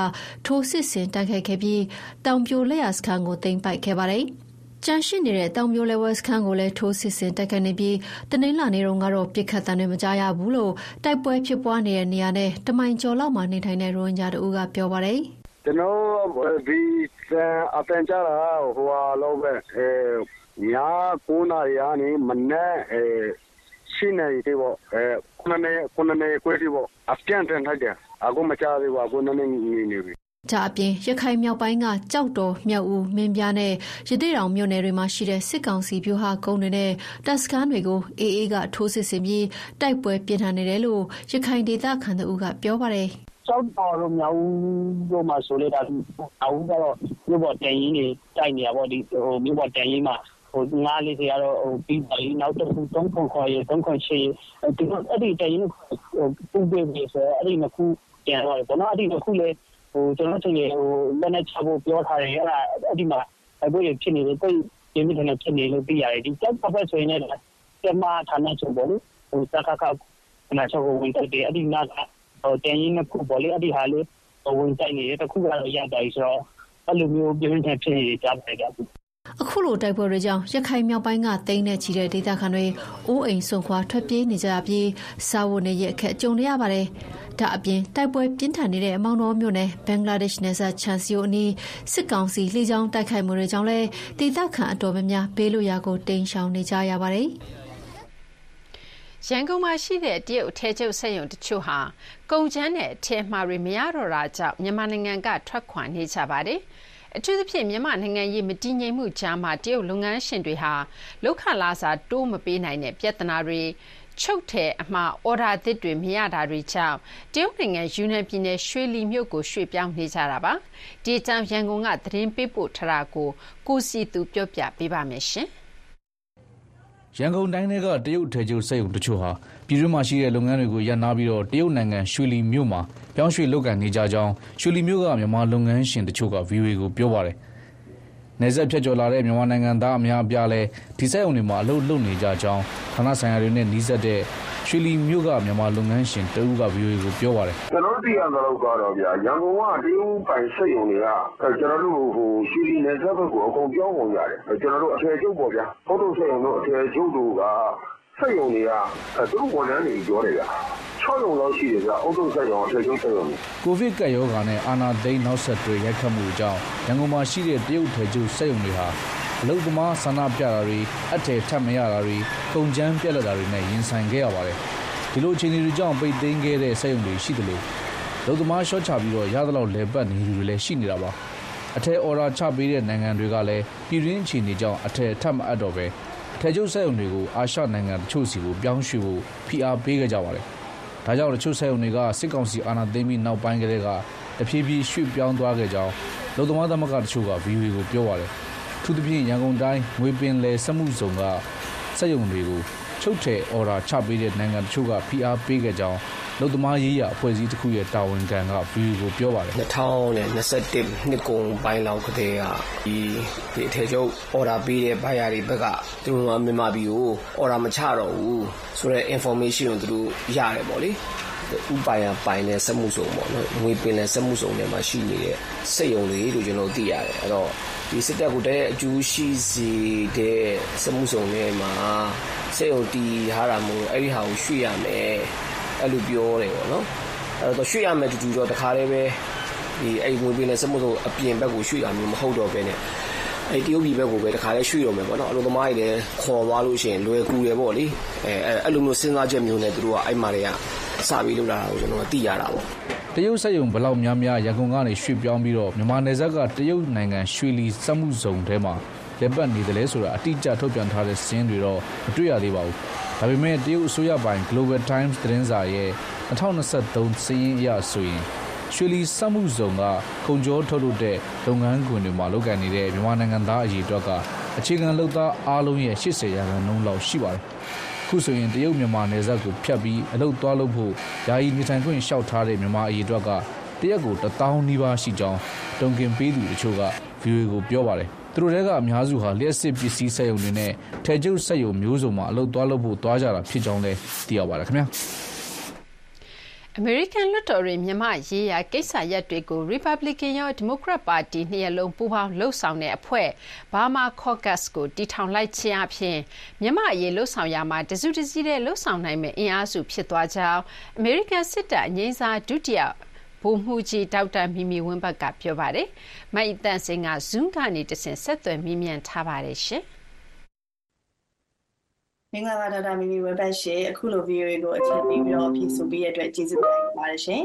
ထိုးစစ်ဆင်တိုက်ခိုက်ခဲ့ပြီးတောင်ပြိုလက်ရစခန်းကိုသိမ်းပိုက်ခဲ့ပါတယ်။ ကျန်ရှိနေတဲ့တောင်ပြိုလဲဝဲစခန်းကိုလည်းထိုးစစ်ဆင်တိုက်ခိုက်နေပြီးတနင်္လာနေ့တုန်းကတော့ပစ်ခတ်သံတွေမကြားရဘူးလို့တိုက်ပွဲဖြစ်ပွားနေတဲ့နေရာနဲ့တမိုင်ကျော်လောက်မှာနေထိုင်တဲ့ရိုဟင်ဂျာတဦးကပြောပါတယ်။ကျွန်တော်ဒီအပန်ကြတာဟိုဟာလောက်ပဲအဲည9နာရီကနေမနေ့အဲရှင်းနေတယ်ပေါ့အဲခုနနေ့ခုနနေ့ခွေးတယ်ပေါ့အပြန်ပြန်ထိုက်တယ်အခုမကြသေးဘူးအခုနနေ့နေနေပြီ ဒါအပြင် ရခိုင်မြောက်ပိုင်းကကြောက်တော် မြောက်ဦး မင်းပြားနဲ့ ရသေ့တောင်မြို့နယ်တွေမှာရှိတဲ့ စစ်ကောင်စီဗျူဟာကုန်းတွေနဲ့ တပ်စခန်းတွေကိုအေးအေးကထိုးစစ်ဆင်ပြီး တိုက်ပွဲပြင်းထန်နေတယ်လို့ ရခိုင်ဒေသခံတို့ကပြောပါတယ်။ကြောက်တော်တို့ မြောက်ဦးတို့မှာဆိုလေဒါအဦးကတော့ မြို့ပေါ်တန်ရင်တွေ တိုက်နေရပေါ့ဒီဟိုမြို့ပေါ်တန်ရင်မှာဟိုငါးလေးတွေကတော့ဟိုပြီးပါပြီ နောက်တစ်ခု3ခွန်ခေါ်ရ3ခွန်ရှိဒီအဲ့ဒီတရင်ဟိုပူပေးပြီဆိုအဲ့ဒီနှစ်ခုပြန်တော့ဘောနော် အဲ့ဒီနှစ်ခုလေဟို ကျွန်တော်တို့ဟိုလက်နဲ့ချဖို့ ပြောထားတယ် အဲ့ဒါအဲ့ဒီမှာအဘိုးရဖြစ်နေတယ်တိတ်ရင်းမြစ်နဲ့ဖြစ်နေလို့ သိရတယ်ဒီတက်ဖက်ဆိုရင်လည်းကျမဌာနချုပ်ပေါ့လေဟိုစကားကနာချုပ်ကို ဝင်တက်တယ် အဲ့ဒီနာကဟိုတန်ရင်နှစ်ခုပေါ့လေ အဲ့ဒီဟာလေးဝင်တိုက်နေတယ် တခုကတော့ရတာဆိုတော့ အဲ့လိုမျိုး ပြင်းထန် ဖြစ်နေကြပါတယ်ကြအ ခုလိုတိုက်ပွဲတွေကြောင့် ရခိုင်မြောက်ပိုင်းကတိန်းနဲ့ချီတဲ့ ဒေသခံတွေ အိုးအိမ်ဆုံးခွာ ထွက်ပြေးနေကြပြီး စားဝတ်နေရအခက်ကြုံနေရပါတယ်။ဒါအပြင် တိုက်ပွဲပြင်းထန်နေတဲ့အမောင်တော်မြို့နယ် ဘင်္ဂလားဒေ့ရှ်နယ်စပ်ချန်စီယိုအနီး စစ်ကောင်စီ လေကြောင်းတိုက်ခိုက်မှုတွေကြောင့်လည်း ဒေသခံအတော်များများ ဘေးလွတ်ရာကို တိမ်းရှောင်နေကြရပါတယ်။ရန်ကုန်မှာရှိတဲ့ တရုတ်အထည်ချုပ်စက်ရုံတချို့ဟာ ကုန်ကြမ်းနဲ့ အထည်မှာတွေ မရတော့တာကြောင့် မြန်မာနိုင်ငံက ထွက်ခွာနေကြပါတယ်။ အထူးသဖြင့်မြန်မာနိုင်ငံရေးမတည်ငြိမ်မှုကြားမှာတရုတ်လုပ်ငန်းရှင်တွေဟာလုပ်ခလစာတိုးမပေးနိုင်တဲ့ပြဿနာတွေချုပ်ထည်အမှာအော်ဒါသစ်တွေမရတာတွေကြောင့်တရုတ်နိုင်ငံယူနန်ပြည်နယ်ရွှေလီမြို့ကိုရွှေ့ပြောင်းနေကြတာပါ။ဒီအကြောင်းရန်ကုန်ကသတင်းပေးပို့ထားတာကိုကိုစီသူပြောပြပေးပါမယ်ရှင်။ရန်ကုန်တိုင်းထဲကတရုတ်ထည်ချုပ်စက်ရုံတချို့ဟာ ပြည်တွင်းမှာရှိတဲ့လုပ်ငန်းတွေကို ရပ်နားပြီးတော့ တရုတ်နိုင်ငံ ရွှေလီမြို့မှာ ပြောင်းရွှေ့လုပ်ကိုင်နေကြကြောင်း ရွှေလီမြို့က မြန်မာလုပ်ငန်းရှင်တချို့က VOA ကို ပြောပါတယ်။နယ်စပ်ဖြတ်ကျော်လာတဲ့ မြန်မာနိုင်ငံသား အများအပြားလည်း ဒီစက်ရုံတွေမှာ အလုပ်လုပ်နေကြကြောင်း ဌာနဆိုင်ရာတွေနဲ့နှီးစပ်တဲ့ ရွှေလီမြို့က မြန်မာလုပ်ငန်းရှင်တဦးက VOA ကို ပြောပါတယ်။ကျွန်တော်တို့ သိရသလောက်ကတော့ဗျာရန်ကုန်က တရုတ်ပိုင်စက်ရုံတွေက ကျွန်တော်တို့ဟိုရွှေလီနယ်စပ်ဘက်ကို အကုန်ပြောင်းကုန်ကြတယ်။ကျွန်တော်တို့ အထည်ချုပ်ပေါ့ဗျာ။ဖုတ်တုစက်ရုံတို့ အထည်ချုပ်တို့က စက်ရုံတွေကသူတို့ဝန်ထမ်းတွေပြောတယ်ဗျာ6ရုံလောက်ရှိတယ်ဗျအုပ်စုစက်ရုံအထည်ချုပ်စက်ရုံကိုဗစ်ကပ်ရောဂါနဲ့အာဏာသိမ်းနောက်ဆက်တွဲရိုက်ခတ်မှုကြောင့်ရန်ကုန်မှာရှိတဲ့တရုတ်ထည်ချုပ်စက်ရုံတွေဟာအလုသမားဆန္ဒပြတာတွေအထည်ထပ်မရတာတွေကုန်ကျန်းပြက်လက်တာတွေနဲ့ရင်ဆိုင်ခဲ့ရပါတယ်ဒီလိုအခြေအနေတွေကြောင့်ပိတ်သိမ်းခဲ့တဲ့စက်ရုံတွေရှိတယ်လို့လုံသမားရှော့ချပြီးတော့ရသလောက်လဲပတ်နေသူတွေလည်းရှိနေတာပါအထက်အော်ဒါချပေးတဲ့နိုင်ငံတွေကလည်းပြည်တွင်းအခြေအနေကြောင့်အထက်ထပ်မအပ်တော့ပဲအ ထက်ကျုပ်စက်ရုံတွေကို အာရှနိုင်ငံတချို့စီကို ပြောင်းရွှေ့ဖို့ ဖိအားပေးခဲ့ကြပါတယ် ဒါကြောင့် တချို့စက်ရုံတွေက စစ်ကောင်စီ အာဏာသိမ်းပြီးနောက်ပိုင်းကတည်းက တဖြည်းဖြည်း ရွှေ့ပြောင်းသွားခဲ့ကြောင်းလုံသမားသမဂ္ဂတချို့က VOA ကို ပြောပါတယ်ထူးသဖြင့် ရန်ကုန်တိုင်း ငွေပင်လယ်စက်မှုဇုံကစက်ရုံတွေကို ချုပ်ထည်အော်ဒါချပေးတဲ့နိုင်ငံတချို့ကဖိအားပေးခဲ့ကြောင်းလုံသမားရေးရအဖွဲ့အစည်းတစ်ခုရဲ့တာဝန်ခံက VOA ကိုပြောပါတယ်2021နှစ်ကုန်ပိုင်းလောက်ကတည်းကဒီဒီအထည်ချုပ်အော်ဒါပေးတဲ့ဘိုင်ယာတွေဘက်ကသူတို့ကမြန်မာပြည်ကိုအော်ဒါမချတော့ဘူးဆိုတော့ information ကိုသူတို့ရတယ်ပေါ့လေ ဥပိုင်ရပိုင်တဲ့စက်မှုစုံပေါ့နော်ငွေပင်တဲ့စက်မှုစုံတွေမှာရှိနေတဲ့စက်ရုံတွေလို့ကျွန်တော်သိရတယ်အဲ့တော့ဒီစစ်တပ်ကတည်းကအကျိုးရှိစေတဲ့စက်မှုစုံတွေမှာစက်ရုံတီးထားတာမို့အဲ့ဒီဟာကိုရွှေ့ရမယ်အဲ့လိုပြောတယ်ပေါ့နော်အဲ့တော့ရွှေ့ရမယ်တူတူတော့တခါတည်းပဲဒီအဲ့ငွေပင်တဲ့စက်မှုစုံအပြင်ဘက်ကိုရွှေ့ရမျိုးမဟုတ်တော့ဘဲနဲ့အဲ့တရုတ်ပြည်ဘက်ကိုပဲတခါလဲရွှေ့တော့မယ်ပေါ့နော်အလုံးသမားတွေလည်းခေါ်သွားလို့ရှိရင်လွယ်ကူတယ်ပေါ့လေအဲအဲ့လိုမျိုးစဉ်းစားချက်မျိုးနဲ့သူတို့ကအဲ့မှာတွေက စပြီးလုပ်လာတာကိုကျွန်တော်ကသိရတာပေါ့တရုတ်စက်ရုံဘလောက်များများရန်ကုန်ကနေရွှေ့ပြောင်းပြီးတော့မြန်မာနယ်စပ်ကတရုတ်နိုင်ငံရွှေလီစက်မှုဇုံထဲမှာလက်ပတ်နေတယ်လဲဆိုတာအတိအကျထုတ်ပြန်ထားတဲ့စင်းတွေတော့မတွေ့ရသေးပါဘူး။ဒါပေမဲ့တရုတ်အစိုးရပိုင်း Global Times သတင်းစာရဲ့2023စီးရင်အရဆိုရင်ရွှေလီစက်မှုဇုံကခုံကျော်ထုတ်လုပ်တဲ့လုပ်ငန်းခွင်တွေမှာလုပ်ကိုင်နေတဲ့မြန်မာနိုင်ငံသားအရေးအတွက်ကအခြေခံလုပ်သားအားလုံးရဲ့80ရာခိုင်နှုန်းလောက်ရှိပါတယ်။ ခုဆိုရင်တရုတ်မြန်မာနယ်စပ်ကိုဖြတ်ပြီးအလုပ်သွားလုပ်ဖို့ယာယီနေထိုင်ခွင့်လျှောက်ထားတဲ့မြန်မာအရေးအတွက်ကတရက်ကို1000နီးပါးရှိကြောင်းတုံကင်ပေးသူတချို့က VOA ကိုပြောပါတယ်။သူတို့တွေကအများစုဟာလျှက်စစ်ပစ္စည်းစက်ရုံတွေနဲ့ထဲကျုပ်စက်ရုံမျိုးစုံမှာအလုပ်သွားလုပ်ဖို့သွားကြတာဖြစ်ကြောင်းလည်းသိရပါတယ်ခင်ဗျာ။ အမေရိကန်လွှတ်တော်တွင်မြန်မာ့ရေးရာကိစ္စရပ်တွေကိုရီပတ်ဘလီကန်ရောဒီမိုကရက်ပါတီနှစ်ရပ်လုံးပူးပေါင်းလုပ်ဆောင်တဲ့အဖွဲ့ Burma Caucus ကိုတည်ထောင်လိုက်ခြင်းအားဖြင့်မြန်မာ့အရေးလုပ်ဆောင်ရာမှာတစုတစည်းတည်းလုပ်ဆောင်နိုင်မယ့်အင်အားစုဖြစ်သွားကြောင်းအမေရိကန်စစ်တပ်အငြိမ်းစားဒုတိယဗိုလ်မှူးကြီးဒေါက်တာမီမီဝင်းဘတ်ကပြောပါတယ်။မအိသန့်စင်က Zoom ကနေတဆင့်ဆက်သွယ်မေးမြန်းထားပါတယ်ရှင်။ မင်္ဂလာပါဒေါက်တာမီမီဝက်ဘတ်ရှင်အခုလို VOA ကိုအချိန်ပေးပြီးတော့ဖြည့်ဆိုပေးရတဲ့အတွက်ကျေးဇူးတင်ပါတယ်ရှင်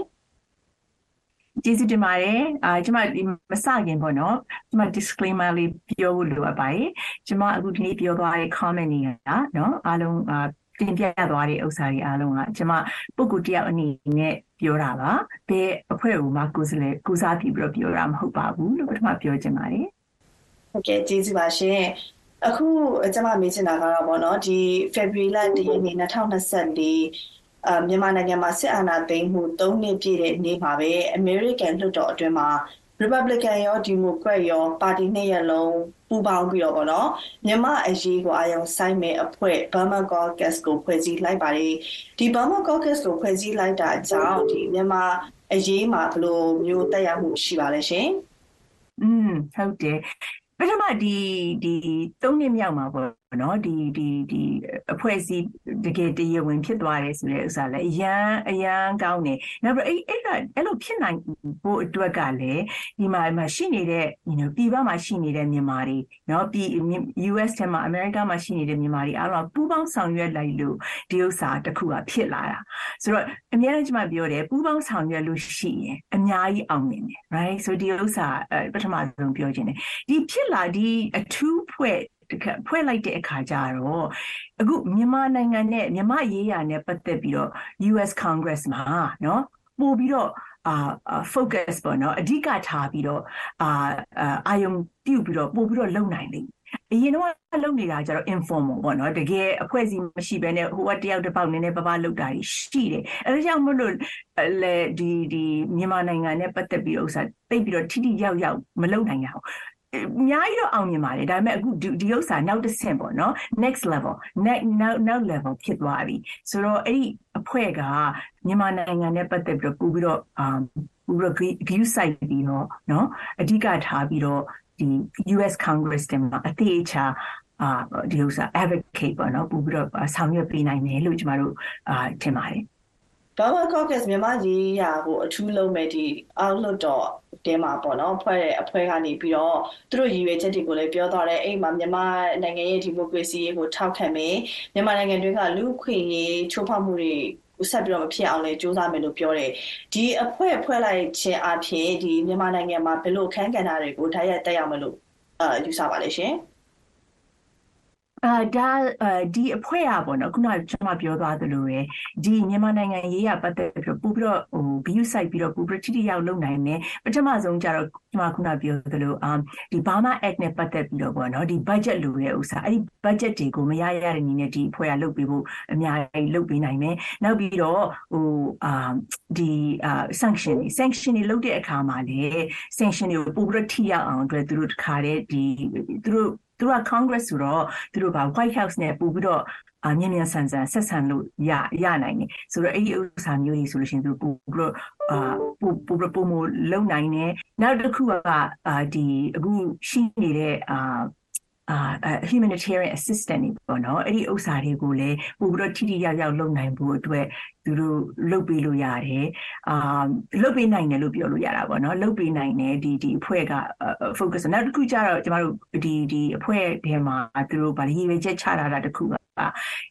ကျေးဇူးတင်ပါတယ်အာကျွန်မဒီမစခင်ပေါ့နော်ကျွန်မ disclaimer လေးပြောဖို့လိုအပ်ပါတယ်ကျွန်မအခုဒီနေ့ပြောသွားတဲ့ comment တွေကနော်အားလုံးအာတင်ပြသွားတဲ့ဥစ္စာတွေအားလုံးကကျွန်မပုဂ္ဂိုလ်တယောက်အနေနဲ့ပြောတာပါဘယ်အဖွဲ့ကိုမှကိုယ်စားလှယ်ကိုစားပြီးပြီးတော့ပြောတာမဟုတ်ပါဘူးလို့ပထမပြောချင်ပါတယ်ဟုတ်ကဲ့ကျေးဇူးပါရှင် အခုကျွန်မမေးချင်တာကတော့ဗောနော်ဒီ February လ1ရက်နေ့2024အာမြန်မာနိုင်ငံမှာစစ်အာဏာသိမ်းမှု3နှစ်ပြည့်တဲ့နေ့မှာပဲ American လွှတ်တော်အတွင်းမှာ Republican ရော Democrat ရောပါတီနှစ်ရပ်လုံးပူးပေါင်းပြီးတော့ဗောနော်မြန်မာအရေးကိုအာရုံစိုက်မဲ့အဖွဲ့ Burma Caucus ကိုဖွဲ့စည်းလိုက်ပါတယ်ဒီ Burma Caucus ကိုဖွဲ့စည်းလိုက်တာကြောင့်ဒီမြန်မာအရေးမှာဘယ်လိုမျိုးတက်ရောက်မှုရှိပါလဲရှင်อืมဟုတ်တယ် ပထမဒီဒီသုံးနှစ်မြောက်မှာပေါ့နော်ဒီဒီဒီအဖွဲ့အစည်းတကယ်တရားဝင်ဖြစ်သွားတယ်ဆိုတဲ့ဥစ္စာလည်းအရန်အရန်ကောင်းတယ်နောက်ပြီးအဲ့အဲ့ကအဲ့လိုဖြစ်နိုင်ဖို့အတွက်ကလည်းဒီမှာမှာရှိနေတဲ့ you know ပြည်ပမှာရှိနေတဲ့မြန်မာတွေနော်ပြည် US ထဲမှာ America မှာရှိနေတဲ့မြန်မာတွေအားလုံးပူးပေါင်းဆောင်ရွက်လိုက်လို့ဒီဥစ္စာတစ်ခုကဖြစ်လာတာဆိုတော့အများကြီးကျွန်မပြောတယ်ပူးပေါင်းဆောင်ရွက်လို့ရှိရင်အများကြီးအောင်မြင်တယ် right ဆိုဒီဥစ္စာပထမဆုံးပြောချင်တယ်ဒီဖြစ်လာဒီအထူးဖွဲ့ ဖွဲ့လိုက်တဲ့အခါကျတော့အခုမြန်မာနိုင်ငံနဲ့မြန်မာရေးရာနဲ့ပတ်သက်ပြီးတော့ US Congress မှာနော်ပို့ပြီးတော့အာ focus ပေါ့နော်အဓိကထားပြီးတော့အာအာယုံပြုပြီးတော့ပို့ပြီးတော့လုပ်နိုင်လိမ့်အရင်တော့လုပ်နေတာကျတော့ informal ပေါ့နော်တကယ်အဖွဲ့အစည်းမရှိဘဲနဲ့ဟိုကတယောက်တစ်ပေါက်နည်းနည်းပပလုပ်တာရှိတယ်အဲဒါကြောင့်မလို့လေဒီဒီမြန်မာနိုင်ငံနဲ့ပတ်သက်ပြီးတော့ဥစားတိတ်ပြီးတော့ထိထိရောက်ရောက်မလုပ်နိုင်ရအောင် အများကြီးတော့အောင်မြင်ပါတယ်ဒါပေမဲ့အခုဒီဥစ္စာနောက်တစ်ဆင့်ပေါ့နော် next level next now now level ဖြစ်သွားပြီဆိုတော့အဲ့ဒီအဖွဲ့ကမြန်မာနိုင်ငံနဲ့ပတ်သက်ပြီးတော့ပူပြီးတော့အာပူပြီးတော့ view site ပြီးတော့နော်အဓိကထားပြီးတော့ဒီ US Congress တင်မှာအသေးအချာအာဒီဥစ္စာ advocate ပေါ့နော်ပူပြီးတော့ဆောင်ရွက်ပေးနိုင်တယ်လို့ကျမတို့အာထင်ပါတယ် Burma Caucus မြန်မာရေးရာကိုအထူးလုံးမဲ့ဒီအောက်လွတ်တော်တဲမှာပေါ့နော်ဖွဲ့တဲ့အဖွဲ့ကနေပြီးတော့သူတို့ရည်ရွယ်ချက်တွေကိုလည်းပြောသွားတယ်အဲ့မှာမြန်မာနိုင်ငံရဲ့ဒီမိုကရေစီကိုထောက်ခံမယ်မြန်မာနိုင်ငံတွင်းကလူ့အခွင့်အရေးချိုးဖောက်မှုတွေဆက်ပြီးတော့မဖြစ်အောင်လည်းစူးစမ်းမယ်လို့ပြောတယ်ဒီအဖွဲ့ဖွဲ့လိုက်ခြင်းအပြင်ဒီမြန်မာနိုင်ငံမှာဘယ်လိုခန်းကဏ္ဍတွေကိုတိုက်ရိုက်တက်ရောက်မယ်လို့အာယူဆပါလဲရှင် အာဒါဒီအဖွဲ့อ่ะပေါ့နော်ခုနကကျွန်မပြောသွားသလိုပဲဒီမြန်မာနိုင်ငံရေးရပတ်သက်ပြီးတော့ပို့ပြီးတော့ဟို view site ပြီးတော့ပို့ပြီးထိထိရောက်လုပ်နိုင်တယ်ပထမဆုံးကျတော့ကျွန်မခုနပြောသလိုအာဒီ Burma Act နဲ့ပတ်သက်ပြီးတော့ပေါ့နော်ဒီ budget လိုတဲ့ဥစ္စာအဲ့ဒီ budget တွေကိုမရရတဲ့နည်းနဲ့ဒီအဖွဲ့ကလုပ်ပေးဖို့အများကြီးလုပ်ပေးနိုင်မယ်နောက်ပြီးတော့ဟိုအာဒီအာ sanction တွေ sanction တွေလုပ်တဲ့အခါမှာလေ sanction တွေကိုပို့ပြီးတော့ထိရောက်အောင်အတွက်သူတို့တခါတည်းဒီသူတို့ သူတို့က Congress ဆိုတော့သူတို့က White House နဲ့ပို့ပြီးတော့အမြင်မြန်ဆန်ဆန်ဆက်ဆံလို့ရရနိုင်တယ်ဆိုတော့အဲ့ဒီဥစ္စာမျိုးကြီးဆိုလို့ရှိရင်သူပို့ပြီးတော့အာပို့ပို့ပို့မလုံနိုင်တယ်နောက်တစ်ခုကအာဒီအခုရှိနေတဲ့အာအာ humanitarian assistant တွေပေါ့နော်အဲ့ဒီဥစ္စာတွေကိုလည်းပို့ပြီးတော့ထိထိရောက်ရောက်လုပ်နိုင်ဖို့အတွက်သူတို့လုပ်ပေးလို့ရတယ်အာလုပ်ပေးနိုင်တယ်လို့ပြောလို့ရတာပေါ့နော်လုပ်ပေးနိုင်တယ်ဒီဒီအဖွဲ့က focus နောက်တစ်ခုကျတော့ကျမတို့ဒီဒီအဖွဲ့ထဲမှာသူတို့ဗာလေရည်ရွယ်ချက်ချထားတာတစ်ခုက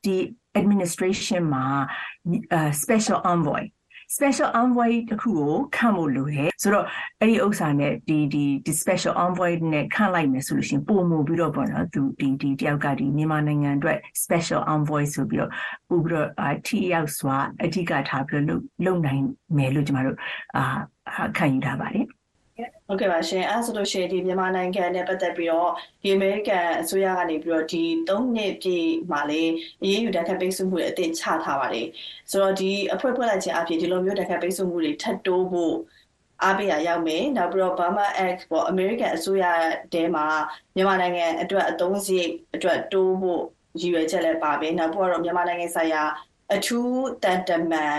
ဒီ administration မှာ special envoy special envoy တခုကိုခန့်ဖို့လိုတယ်ဆိုတော့အဲ့ဒီဥစ္စာနဲ့ဒီဒီဒီ special envoy နဲ့ခန့်လိုက်မယ်ဆိုလို့ရှိရင်ပုံမှုပြီးတော့ပေါ့နော်သူဒီဒီတယောက်ကဒီမြန်မာနိုင်ငံအတွက် special envoy ဆိုပြီးတော့ပို့ပြီးတော့အာထိရောက်စွာအဓိကထားပြီးတော့လုံနိုင်မယ်လို့ကျမတို့အာခံယူထားပါတယ် ဟုတ်ကဲ့ပါရှင်အဲဆိုလို့ရှိရင်ဒီမြန်မာနိုင်ငံနဲ့ပတ်သက်ပြီးတော့ဒီအမေရိကန်အစိုးရကနေပြီးတော့ဒီ၃နှစ်ပြည့်မှာလေအရေးယူတန်ခတ်ပိတ်ဆို့မှုတွေအသစ်ချထားပါတယ်ဆိုတော့ဒီအဖွဲ့ဖွဲ့လိုက်ခြင်းအပြင်ဒီလိုမျိုးတန်ခတ်ပိတ်ဆို့မှုတွေထပ်တိုးဖို့အားပေးရရောက်မယ်နောက်ပြီးတော့ Burma Act ပေါ့ American အစိုးရတဲမှာမြန်မာနိုင်ငံအတွက်အသုံးစရိတ်အတွက်တိုးဖို့ရည်ရွယ်ချက်လည်းပါပဲနောက်ပြီးတော့မြန်မာနိုင်ငံဆိုင်ရာအထူးတန်တမန်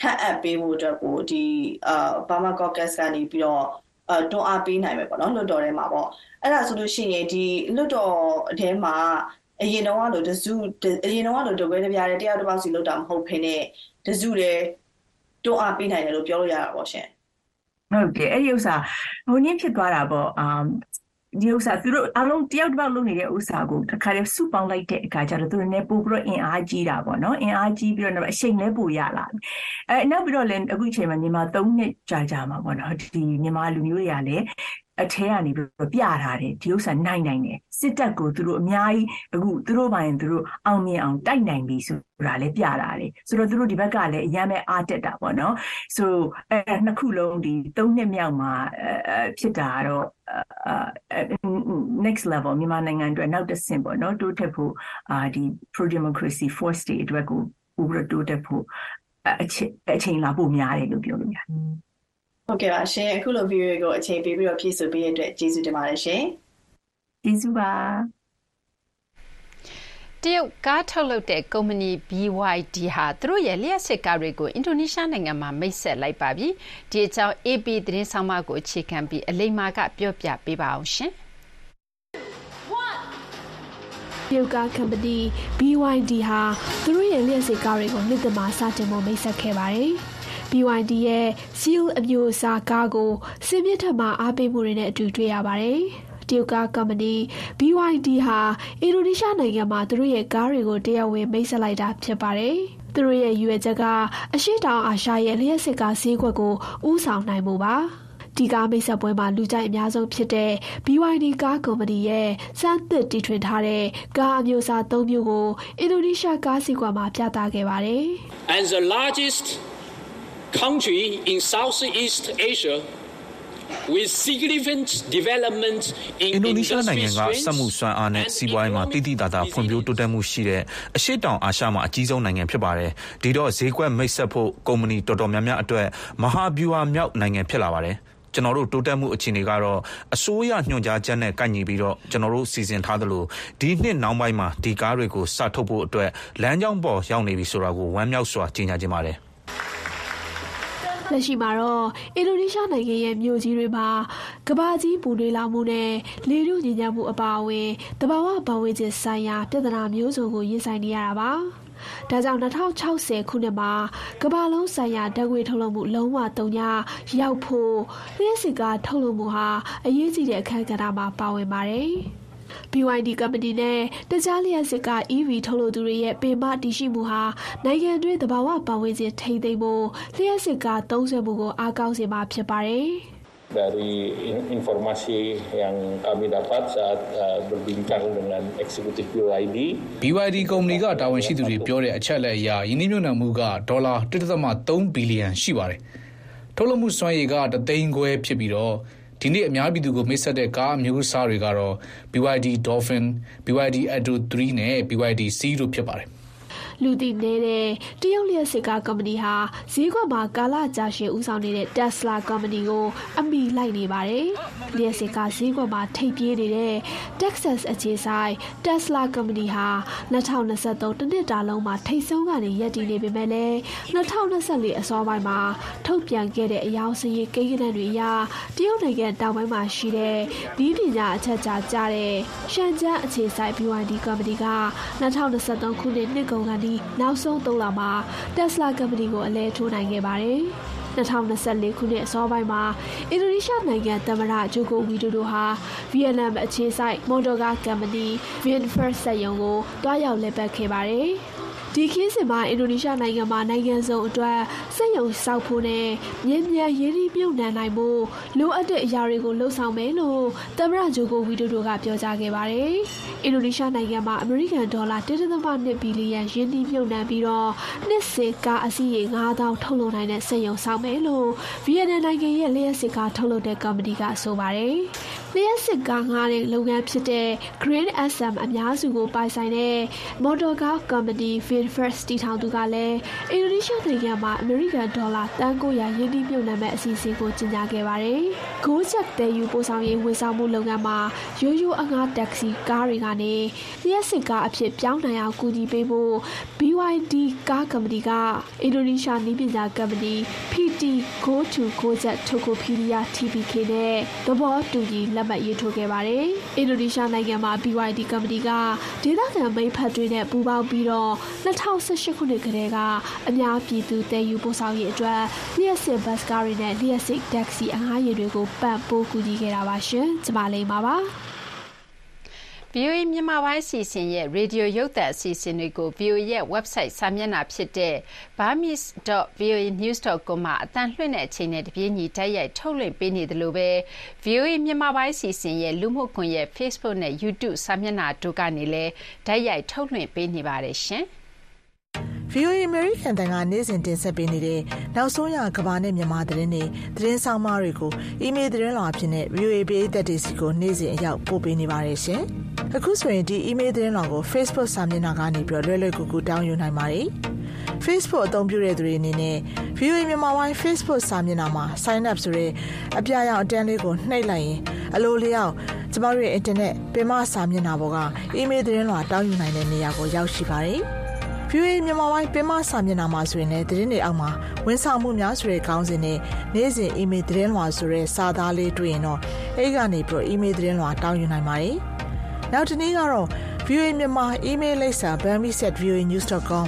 ခန့်အပ်ပေးဖို့အတွက်ကိုဒီအာ Burma Caucus ကနေပြီးတော့အဲ တွန်းအားပေးနိုင်မယ်ပေါ့နော်လွတ်တော်ထဲမှာပေါ့အဲ့ဒါဆိုလို့ရှိရင်ဒီလွတ်တော်ထဲမှာအရင်တော့လို့တစုအရင်တော့လို့တပွဲတပြားတည်းတယောက်တစ်ပေါက်စီလွတ်တာမဟုတ်ဖိနေတစုတည်းတွန်းအားပေးနိုင်တယ်လို့ပြောလို့ရတာပေါ့ရှင်ဟုတ်တယ်အဲ့ဒီဥစ္စာဟိုနည်းဖြစ်သွားတာပေါ့အာ ဒီဥစ္စာသူတို့အလုံးတယောက်တစ်ပေါက်လုပ်နေတဲ့ဥစ္စာကိုတစ်ခါတည်းစုပေါင်းလိုက်တဲ့အခါကျတော့သူတို့လည်းပို့ပြီးတော့အင်အားကြီးတာပေါ့နော်အင်အားကြီးပြီးတော့အချိန်လည်းပိုရလာအဲနောက်ပြီးတော့လည်းအခုအချိန်မှာမြန်မာ၃နှစ်ကြာကြာမှာပေါ့နော်ဒီမြန်မာလူမျိုးတွေကလည်း အထဲကနေပြီးတော့ပြထားတယ်ဒီဥစ္စာနိုင်နိုင်တယ်စစ်တပ်ကိုသူတို့အများကြီးအခုသူတို့ပိုင်းသူတို့အောင်မြင်အောင်တိုက်နိုင်ပြီဆိုတာလည်းပြတာတယ်ဆိုတော့သူတို့ဒီဘက်ကလည်းအရန်ပဲအားတက်တာပေါ့နော်ဆိုအဲနှစ်ခုလုံးဒီသုံးနှစ်မြောက်မှာဖြစ်တာတော့ next level မြန်မာနိုင်ငံအတွက်နောက်တစ်ဆင့်ပေါ့နော်တိုးတက်ဖို့အာဒီ pro democracy force တွေအတွက်ကိုဥပဒေတိုးတက်ဖို့အချိန်အချိန်လာဖို့များတယ်လို့ပြောလို့ရတယ် ဟုတ်ကဲ့ပါရှင်အခုလို video ကိုအချိန်ပေးပြီးတော့ဖြည့်ဆိုပေးရတဲ့အတွက်ကျေးဇူးတင်ပါတယ်ရှင်ကျေးဇူးပါတရုတ်ကားထုတ်လုပ်တဲ့ကုမ္ပဏီ BYD ဟာသူတို့ရဲ့လျှက်စစ်ကားတွေကိုအင်ဒိုနီးရှားနိုင်ငံမှာမိတ်ဆက်လိုက်ပါပြီ။ဒီအကြောင်း AP သတင်းဆောင်မကိုအခြေခံပြီးအလိမ္မာကပြောပြပေးပါအောင်ရှင်။တရုတ်ကားကုမ္ပဏီ BYD ဟာသူတို့ရဲ့လျှက်စစ်ကားတွေကိုနှစ်သက်မှာစတင်ဖို့မိတ်ဆက်ခဲ့ပါတယ်။ BYD ရဲ့ Seal အမျိုးအစားကားကိုစင်မြင့်ထက်မှာအားပေးမှုတွေနဲ့အတူတွေ့ရပါတယ်။တရုတ်ကားကုမ္ပဏီ BYD ဟာအင်ဒိုနီးရှားနိုင်ငံမှာသူတို့ရဲ့ကားတွေကိုတရားဝင်မိတ်ဆက်လိုက်တာဖြစ်ပါတယ်။သူတို့ရဲ့ရွေချက်ကအရှိတောင်အာရှရဲ့လျှက်စစ်ကားဈေးကွက်ကိုဥဆောင်နိုင်မှုပါ။ဒီကားမိတ်ဆက်ပွဲမှာလူကြိုက်အများဆုံးဖြစ်တဲ့ BYD ကားကုမ္ပဏီရဲ့စမ်းသစ်တီထွင်ထားတဲ့ကားအမျိုးအစား၃မျိုးကိုအင်ဒိုနီးရှားကားစီကွာမှာပြသခဲ့ပါတယ်။ and the largest country in Southeast Asia with significant development in အင်ဒိုနီးရှားနိုင်ငံကစက်မှုစွမ်းအားနဲ့စီးပွားရေးမှာတည်တည်တာတာဖွံ့ဖြိုးတိုးတက်မှုရှိတဲ့အရှိတောင်အာရှမှာအကြီးဆုံးနိုင်ငံဖြစ်ပါတယ်။ဒီတော့ဈေးကွက်မိတ်ဆက်ဖို့ကုမ္ပဏီတော်တော်များများအတွက်မဟာဗျူဟာမြောက်နိုင်ငံဖြစ်လာပါတယ်။ကျွန်တော်တို့တိုးတက်မှုအခြေအနေကတော့အစိုးရညွှန်ကြားချက်နဲ့ကိုက်ညီပြီးတော့ကျွန်တော်တို့စီစဉ်ထားသလိုဒီနှစ်နောက်ပိုင်းမှာဒီကားတွေကိုစထုတ်ဖို့အတွက်လမ်းကြောင်းပေါ်ရောက်နေပြီဆိုတာကိုဝမ်းမြောက်စွာကြေညာခြင်းပါတယ်။ လက်ရှိမှာတော့အင်ဒိုနီးရှားနိုင်ငံရဲ့မြို့ကြီးတွေမှာကမ္ဘာကြီးပူနွေးလာမှုနဲ့လေထုညစ်ညမ်းမှုအပါအဝင်တဘာဝပတ်ဝန်းကျင်ဆိုင်ရာပြဿနာမျိုးစုံကိုရင်ဆိုင်နေရတာပါ။ဒါကြောင့်2060ခုနှစ်မှာကမ္ဘာလုံးဆိုင်ရာဓာတ်ငွေ့ထုတ်လုပ်မှုလုံးဝတုံညရောက်ဖို့လျှက်စစ်ကားထုတ်လုပ်မှုဟာအရေးကြီးတဲ့အခန်းကဏ္ဍမှာပါဝင်ပါတယ်။ BYD ကုမ္ပဏီနဲ့ တခြားလျှက်စစ်က EV ထုတ်လုပ်သူတွေရဲ့ ပင်မတည်ရှိမှုဟာ နိုင်ငံတွင်း သဘာဝပတ်ဝန်းကျင် ထိန်းသိမ်းဖို့ လျှက်စစ်ကသုံးစွဲမှုကို အားကောင်းစေမှာ ဖြစ်ပါတယ်။ dari in- informasi yang kami dapat saat uh, berbincang dengan eksekutif BYD BYD ကုမ္ပဏီကတာဝန်ရှိသူတွေပြောတဲ့အချက်အလက်အရယင်းနှိမ့်ညွတ်နှံမှုကဒေါ်လာ1.3ဘီလီယံရှိပါတယ်။ထုတ်လုပ်မှုစွမ်းရည်ကတသိန်းခွဲဖြစ်ပြီးတော့ ဒီနေ့အများပြည်သူကိုမိတ်ဆက်တဲ့ကားအမျိုးအစားတွေကတော့ BYD Dolphin, BYD Atto 3နဲ့ BYD C တို့ဖြစ်ပါတယ်။ လူသိနေတဲ့တရုတ်လျှက်စစ်ကားကုမ္ပဏီဟာဈေးကွက်မှာကာလကြာရှည်ဦးဆောင်နေတဲ့ Tesla ကုမ္ပဏီကိုအမိလိုက်နေပါတယ်။လျှက်စစ်ကားဈေးကွက်မှာထိပ်ပြေးနေတဲ့ Texas အခြေစိုက် Tesla ကုမ္ပဏီဟာ2023တနှစ်တာလုံးမှာထိပ်ဆုံးကနေရပ်တည်နေပေမဲ့လည်း2024အစောပိုင်းမှာထုတ်ပြန်ခဲ့တဲ့အယောင်စည်ကိန်းဂဏန်းတွေအရတရုတ်နိုင်ငံတောင်ပိုင်းမှာရှိတဲ့ဒီပညာအချက်ကြားကြတဲ့ရှန်ကျန်းအခြေစိုက် BYD ကုမ္ပဏီက2023ခုနှစ်နှစ်ကုန်ကနေနောက်ဆုံး၃လမှာ Tesla ကုမ္ပဏီကိုအလဲထိုးနိုင်ခဲ့ပါတယ်။2024ခုနှစ်အစောပိုင်းမှာအင်ဒိုနီးရှားနိုင်ငံသမ္မတဂျိုကိုဝီဒိုဒိုဟာဗီယက်နမ်အခြေစိုက်မော်တော်ကားကုမ္ပဏီ VinFast စက်ရုံကိုတွားရောက်လည်ပတ်ခဲ့ပါတယ်။ ဒီခင်းစင်မှာအင်ဒိုနီးရှားနိုင်ငံမှာနိုင်ငံစုံအတွက်စက်ရုံစောက်ဖို့နဲ့မြင်းမြန်ရင်းနှီးမြှုပ်နှံနိုင်ဖို့လိုအပ်တဲ့အရာတွေကိုလှုံ့ဆော်မယ်လို့သမ္မတဂျိုကိုဝီဒိုဒိုကပြောကြားခဲ့ပါတယ်။အင်ဒိုနီးရှားနိုင်ငံမှာအမေရိကန်ဒေါ်လာ1.2ဘီလီယံရင်းနှီးမြှုပ်နှံပြီးတော့နှစ်စဉ်ကားအစီးရေ9000ထုတ်လုပ်နိုင်တဲ့စက်ရုံစောက်မယ်လို့ဗီယက်နမ်နိုင်ငံရဲ့လျှက်စစ်ကားထုတ်လုပ်တဲ့ကုမ္ပဏီကဆိုပါတယ်။ လျှက်စစ်ကားငားတဲ့လုပ်ငန်းဖြစ်တဲ့ Green SM အများစုကိုပိုင်ဆိုင်တဲ့မော်တော်ကားကုမ္ပဏီ VinFast တီထောင်သူကလည်းအင်ဒိုနီးရှားနိုင်ငံမှာအမေရိကန်ဒေါ်လာတန်900ရင်းနှီးမြှုပ်နှံမဲ့အစီအစဉ်ကိုကြေညာခဲ့ပါတယ်။ဂိုးချက်တဲယူပို့ဆောင်ရေးဝန်ဆောင်မှုလုပ်ငန်းမှာရိုးရိုးအငှားတက္ကစီကားတွေကနေလျှက်စစ်ကားအဖြစ်ပြောင်းနိုင်အောင်ကူညီပေးဖို့ BYD ကားကုမ္ပဏီကအင်ဒိုနီးရှားနည်းပညာကုမ္ပဏီ PT Go to Go Jet Tokopedia TPK နဲ့သဘောတူညီလက်မှတ်ရေးထိုးခဲ့ပါတယ်။အင်ဒိုနီးရှားနိုင်ငံမှာ BYD ကုမ္ပဏီကဒေသခံမိတ်ဖက်တွေနဲ့ပူးပေါင်းပြီးတော့2018ခုနှစ်ကတည်းကအများပြည်သူတည်ယူပို့ဆောင်ရေးအတွက်လျှက်စစ်ဘတ်စ်ကားတွေနဲ့လျှက်စစ်တက္ကစီအငှားယာဉ်တွေကိုပံ့ပိုးကူညီခဲ့တာပါရှင်။ကျွန်မလေးပါပါ။ VOA မြန်မာပိုင်းအစီအစဉ်ရဲ့ရေဒီယိုရုပ်သံအစီအစဉ်တွေကို VOA ရဲ့ website စာမျက်နှာဖြစ်တဲ့ burmese.voanews.com မှာအတန်လွှင့်တဲ့အချိန်နဲ့တပြေးညီတိုက်ရိုက်ထုတ်လွှင့်ပေးနေသလိုပဲ VOA မြန်မာပိုင်းအစီအစဉ်ရဲ့လူမှုကွန်ရက် Facebook နဲ့ YouTube စာမျက်နှာတို့ကနေလည်းတိုက်ရိုက်ထုတ်လွှင့်ပေးနေပါတယ်ရှင်။ VOA American တန်ကနေ့စဉ်တင်ဆက်ပေးနေတဲ့နောက်ဆုံးရကဘာနဲ့မြန်မာသတင်းတွေသတင်းဆောင်မတွေကိုအီးမေးလ်သတင်းလွှာအဖြစ်နဲ့ VOA ပေးသက်တွေစီကိုနေ့စဉ်အရောက်ပို့ပေးနေပါတယ်ရှင်။အခုဆိုရင်ဒီအီးမေးလ်သတင်းလွှာကို Facebook စာမျက်နှာကနေပြီးတော့လွယ်လွယ်ကူကူတောင်းယူနိုင်ပါတယ်။ Facebook အသုံးပြုတဲ့သူတွေအနေနဲ့ VOA မြန်မာပိုင်း Facebook စာမျက်နှာမှာ sign up ဆိုတဲ့အပြာရောင်အတန်းလေးကိုနှိပ်လိုက်ရင်အလိုလျောက်ကျမတို့ရဲ့ internet ပင်မစာမျက်နှာပေါ်ကအီးမေးလ်သတင်းလွှာတောင်းယူနိုင်တဲ့နေရာကိုရောက်ရှိပါတယ်။ VOA မြန်မာပိုင်းပင်မစာမျက်နှာမှာဆိုရင်လည်းသတင်းတွေအောက်မှာဝန်ဆောင်မှုများဆိုတဲ့ခေါင်းစဉ်နဲ့နေ့စဉ် email သတင်းလွှာဆိုတဲ့စာသားလေးတွေ့ရင်တော့အဲ့ဒီကနေပြီးတော့ email သတင်းလွှာတောင်းယူနိုင်ပါတယ်။နောက်တစ်နည်းကတော့ VOA မြန်မာ email လိပ်စာ bambi@voanews.com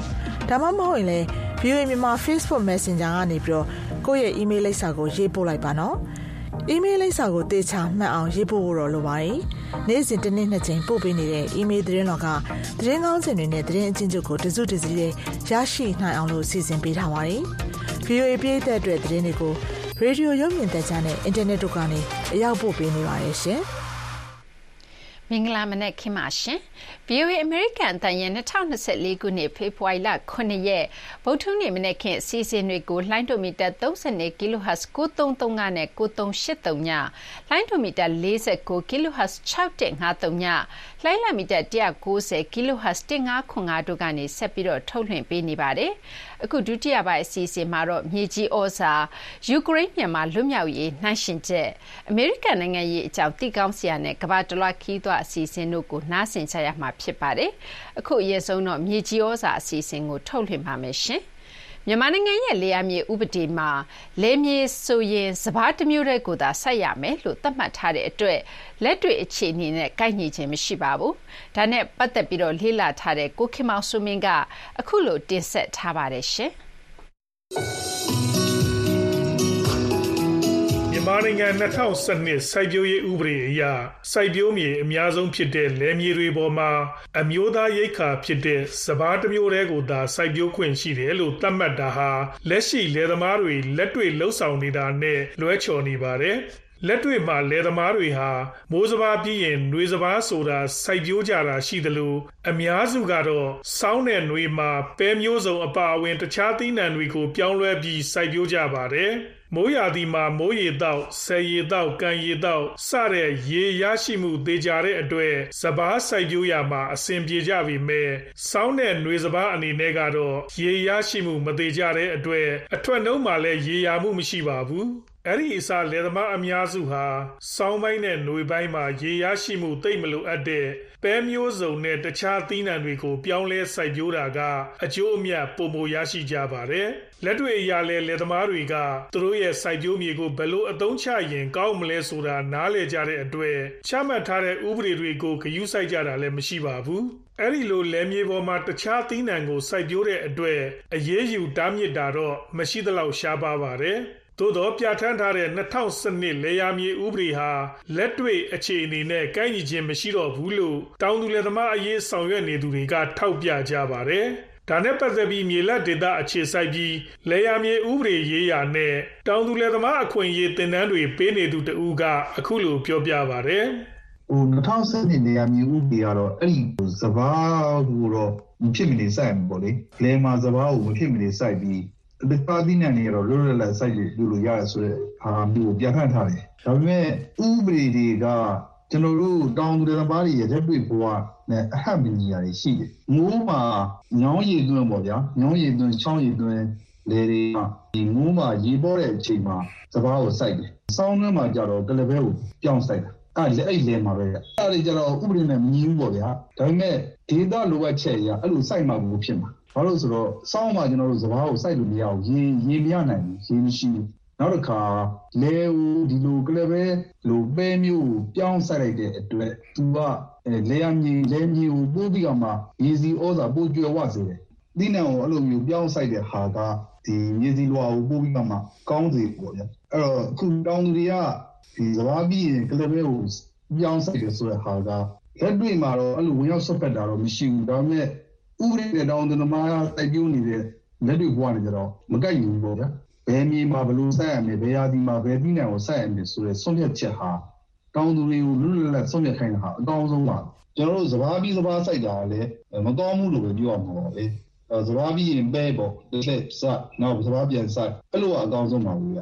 ဒါမှမဟုတ်ရင်လည်း VOA မြန်မာ Facebook Messenger ကနေပြီးတော့ကိုယ့်ရဲ့ email လိပ်စာကိုရေးပို့လိုက်ပါနော်။ email လိပ်စာကိုတေချာမှတ်အောင်ရေးပို့ဖို့တော့လိုပါတယ်။နေ့စဉ်တစ်နေ့နှစ်ကြိမ်ပို့ပေးနေတဲ့ email သတင်းတော်ကသတင်းကောင်းစင်တွေနဲ့သတင်းအချင်းချုပ်ကိုတစုတစည်းလေးရရှိနိုင်အောင်လို့စီစဉ်ပေးထားပါတယ်။ VOA ပြည်သက်အတွက်သတင်းတွေကိုရေဒီယိုရုပ်မြင်သံကြားနဲ့အင်တာနက်တို့ကနေအရောက်ပို့ပေးနေပါတယ်ရှင်။ မင်္ဂလာမနက်ခင်းပါရှင်။ VOA အမေရိကန်အသံရဲ့2024ခုနှစ်ဖေဖော်ဝါရီလ9ရက်ဗုဒ္ဓဟူးနေ့မနက်ခင်းအစီအစဉ်တွေကိုလှိုင်းဒိုမီတာ32 kHz 9335နဲ့9383ညလှိုင်းဒိုမီတာ49 kHz 6153ည လှိုင်းလမီတာ190 kHz 1505တို့ကနေဆက်ပြီးတော့ထုတ်လွှင့်ပေးနေပါတယ်။အခုဒုတိယပိုင်းအစီအစဉ်မှာတော့မြေကြီးဩဇာယူကရိန်းမြန်မာလွတ်မြောက်ရေးနှိုင်းရှင်ချက်အမေရိကန်နိုင်ငံရေးအကြောင်းတိကောင်းစရာနဲ့ကမ္ဘာတလွှားခီးသွားအစီအစဉ်တို့ကိုနားဆင်ကြရမှာဖြစ်ပါတယ်။အခုအရင်ဆုံးတော့မြေကြီးဩဇာအစီအစဉ်ကိုထုတ်လွှင့်ပါမယ်ရှင်။ မြန်မာနိုင်ငံရဲ့လေယာမြေဥပဒေမှာလေမြေဆိုရင်စဘာတစ်မျိုးတည်းကိုသာစိုက်ရမယ်လို့သတ်မှတ်ထားတဲ့အတွက်လက်တွေ့အခြေအနေနဲ့ကိုက်ညီခြင်းမရှိပါဘူး။ဒါနဲ့ပတ်သက်ပြီးတော့လေ့လာထားတဲ့ကိုခင်မောင်စိုးမင်းကအခုလိုတင်ဆက်ထားပါတယ်ရှင်။ မြမြန်မာနိုင်ငံ2012စိုက်ပျိုးရေးဥပဒေအရစိုက်ပျိုးမြေအများဆုံးဖြစ်တဲ့လယ်မြေတွေပေါ်မှာအမျိုးသားရိတ်ခါဖြစ်တဲ့စဘာတစ်မျိုးတည်းကိုသာစိုက်ပျိုးခွင့်ရှိတယ်လို့သတ်မှတ်တာဟာလက်ရှိလယ်သမားတွေလက်တွေ့လှုပ်ဆောင်နေတာနဲ့လွဲချော်နေပါတယ်။ လက်တွေ့မှာလယ်သမားတွေဟာမိုးစဘာပြီးရင်နှွေစဘာဆိုတာစိုက်ပျိုးကြတာရှိသလိုအများစုကတော့စောင်းတဲ့နှွေမှာပဲမျိုးစုံအပါအဝင်တခြားသီးနှံတွေကိုပြောင်းလဲပြီးစိုက်ပျိုးကြပါတယ်။မိုးရာသီမှာမိုးရေတောက်ဆယ်ရေတောက်ကံရေတောက်စတဲ့ရေရရှိမှုသေးကြတဲ့အတွက်စပားစိုက်ပျိုးရမှာအဆင်ပြေကြပြီမဲ့စောင်းတဲ့နှွေစပားအနေနဲ့ကတော့ရေရရှိမှုမသေးကြတဲ့အတွက်အထွက်နှုံးမှာလည်းရေရာမှုမရှိပါဘူး အဲ့ဒီအစားလယ်သမားအများစုဟာစောင်းပိုင်းနဲ့ຫນွေပိုင်းမှာရေရရှိမှုတိတ်မလိုအပ်တဲ့ပဲမျိုးစုံနဲ့တခြားသီးနှံတွေကို ပြောင်းလဲစိုက်ပျိုးတာကအကျိုးအမြတ်ပုံမရရှိကြပါတယ်။လက်တွေ့အရာလဲလယ်သမားတွေကသူတို့ရဲ့စိုက်ပျိုးမြေကိုဘယ်လိုအသုံးချရင်ကောင်းမလဲဆိုတာနားလည်ကြတဲ့အတွက်ချမှတ်ထားတဲ့ဥပဒေတွေကိုဂရုစိုက်ကြတာလည်းမရှိပါဘူး။အဲ့ဒီလိုလယ်မြေပေါ်မှာတခြားသီးနှံကိုစိုက်ပျိုးတဲ့အတွက်အရေးယူတားမြစ်တာတော့မရှိသလောက်ရှားပါပါတယ်။ သို့သောပြဋ္ဌာန်းထားတဲ့2012လေယာမြေဥပဒေဟာလက်တွေ့အခြေအနေနဲ့ကိုက်ညီခြင်းမရှိတော့ဘူးလို့တောင်သူလယ်သမားအရေးဆောင်ရွက်နေသူတွေကထောက်ပြကြပါတယ်။ဒါနဲ့ပတ်သက်ပြီးမြေလက်ဒေသအခြေစိုက်ပြီးလေယာမြေဥပဒေရေးရာနဲ့တောင်သူလယ်သမားအခွင့်အရေးတင်နန်းတွေပေးနေသူတဦးကအခုလိုပြောပြပါတယ်။ဟို2012နေရာမြေဥပဒေကတော့အဲ့ဒီစဘာကိုတော့မဖြစ်မနေစိုက်မှာပေါ့လေ။လေမာစဘာကိုမဖြစ်မနေစိုက်ပြီး တခြားသီးနှံတွေကတော့လွတ်လွတ်လပ်စိုက်လို့လို့ရတယ်ဆိုတဲ့ဟာမျိုးပြဋ္ဌာန်းထားတယ်။ဒါပေမဲ့ဥပဒေတွေကကျွန်တော်တို့တောင်သူတွေသမားတွေရဲ့လက်တွေ့ဘဝနဲ့အဟတ်မညီရာတွေရှိတယ်။မိုးမှာညောင်းရည်သွင်းပေါ့ဗျာ။ညောင်းရည်သွင်းချောင်းရည်သွင်းလေတွေကဒီမိုးမှာရေပေါ်တဲ့အချိန်မှာစပားကိုစိုက်တယ်။စောင်းတွင်းမှာကြတော့ကလပဲကိုပြောင်းစိုက်တာ။အဲ့လက်အဲ့လဲမှာပဲ။အဲ့ဒါကြတော့ဥပဒေနဲ့မညီဘူးပေါ့ဗျာ။ဒါပေမဲ့ဒေတာလိုအပ်ချက်အရအဲ့လိုစိုက်မှဘူးဖြစ်မှာ။ ဘာလို့ဆိုတော့စောင်းမှာကျွန်တော်တို့စဘာကိုစိုက်လို့မရဘူးရေရေမရနိုင်ဘူးရေမရှိဘူးနောက်တစ်ခါလဲဦးဒီလိုကလပဲလိုပဲမျိုးပြောင်းစိုက်လိုက်တဲ့အတွက်သူကလေယာမြေလေမြေကိုပို့ပြီးတော့မှရေစီဩဇာပို့ကျွယ်ဝစေတယ်ဒီနံကိုအဲ့လိုမျိုးပြောင်းစိုက်တဲ့ဟာကဒီမြေစီလွာကိုပို့ပြီးတော့မှကောင်းစေပေါ့ဗျအဲ့တော့အခုတောင်းသူတွေကဒီစဘာပြီးရင်ကလပဲကိုပြောင်းစိုက်တယ်ဆိုတဲ့ဟာကလက်တွေ့မှာတော့အဲ့လိုဝင်ရောက်ဆွတ်ဖက်တာတော့မရှိဘူးဒါပေမဲ့ ဥပဒေနဲ့တောင်းတနမားတိုက်ပြုံးနေတဲ့လက်တွေဘွားနေကြတော့မကိုက်ဘူးပေါ့ဗျာဘယ်မြေမှာဘယ်လိုဆက်ရမယ်ဘယ်ရာဒီမှာဘယ်ပြည်နယ်ကိုဆက်ရမယ်ဆိုတဲ့ဆုံးဖြတ်ချက်ဟာတောင်းသူတွေကိုလွတ်လွတ်လပ်ဆုံးဖြတ်ခိုင်းတာဟာအကောင်းဆုံးပါကျွန်တော်တို့စဘာပြီးစဘာစိုက်တာလည်းမကောင်းဘူးလို့ပဲပြောရမှာပါလေစဘာပြီးရင်ပဲပေါ့တစ်လက်စနောက်စဘာပြန်စိုက်အဲ့လိုအကောင်းဆုံးပါဘူးဗျ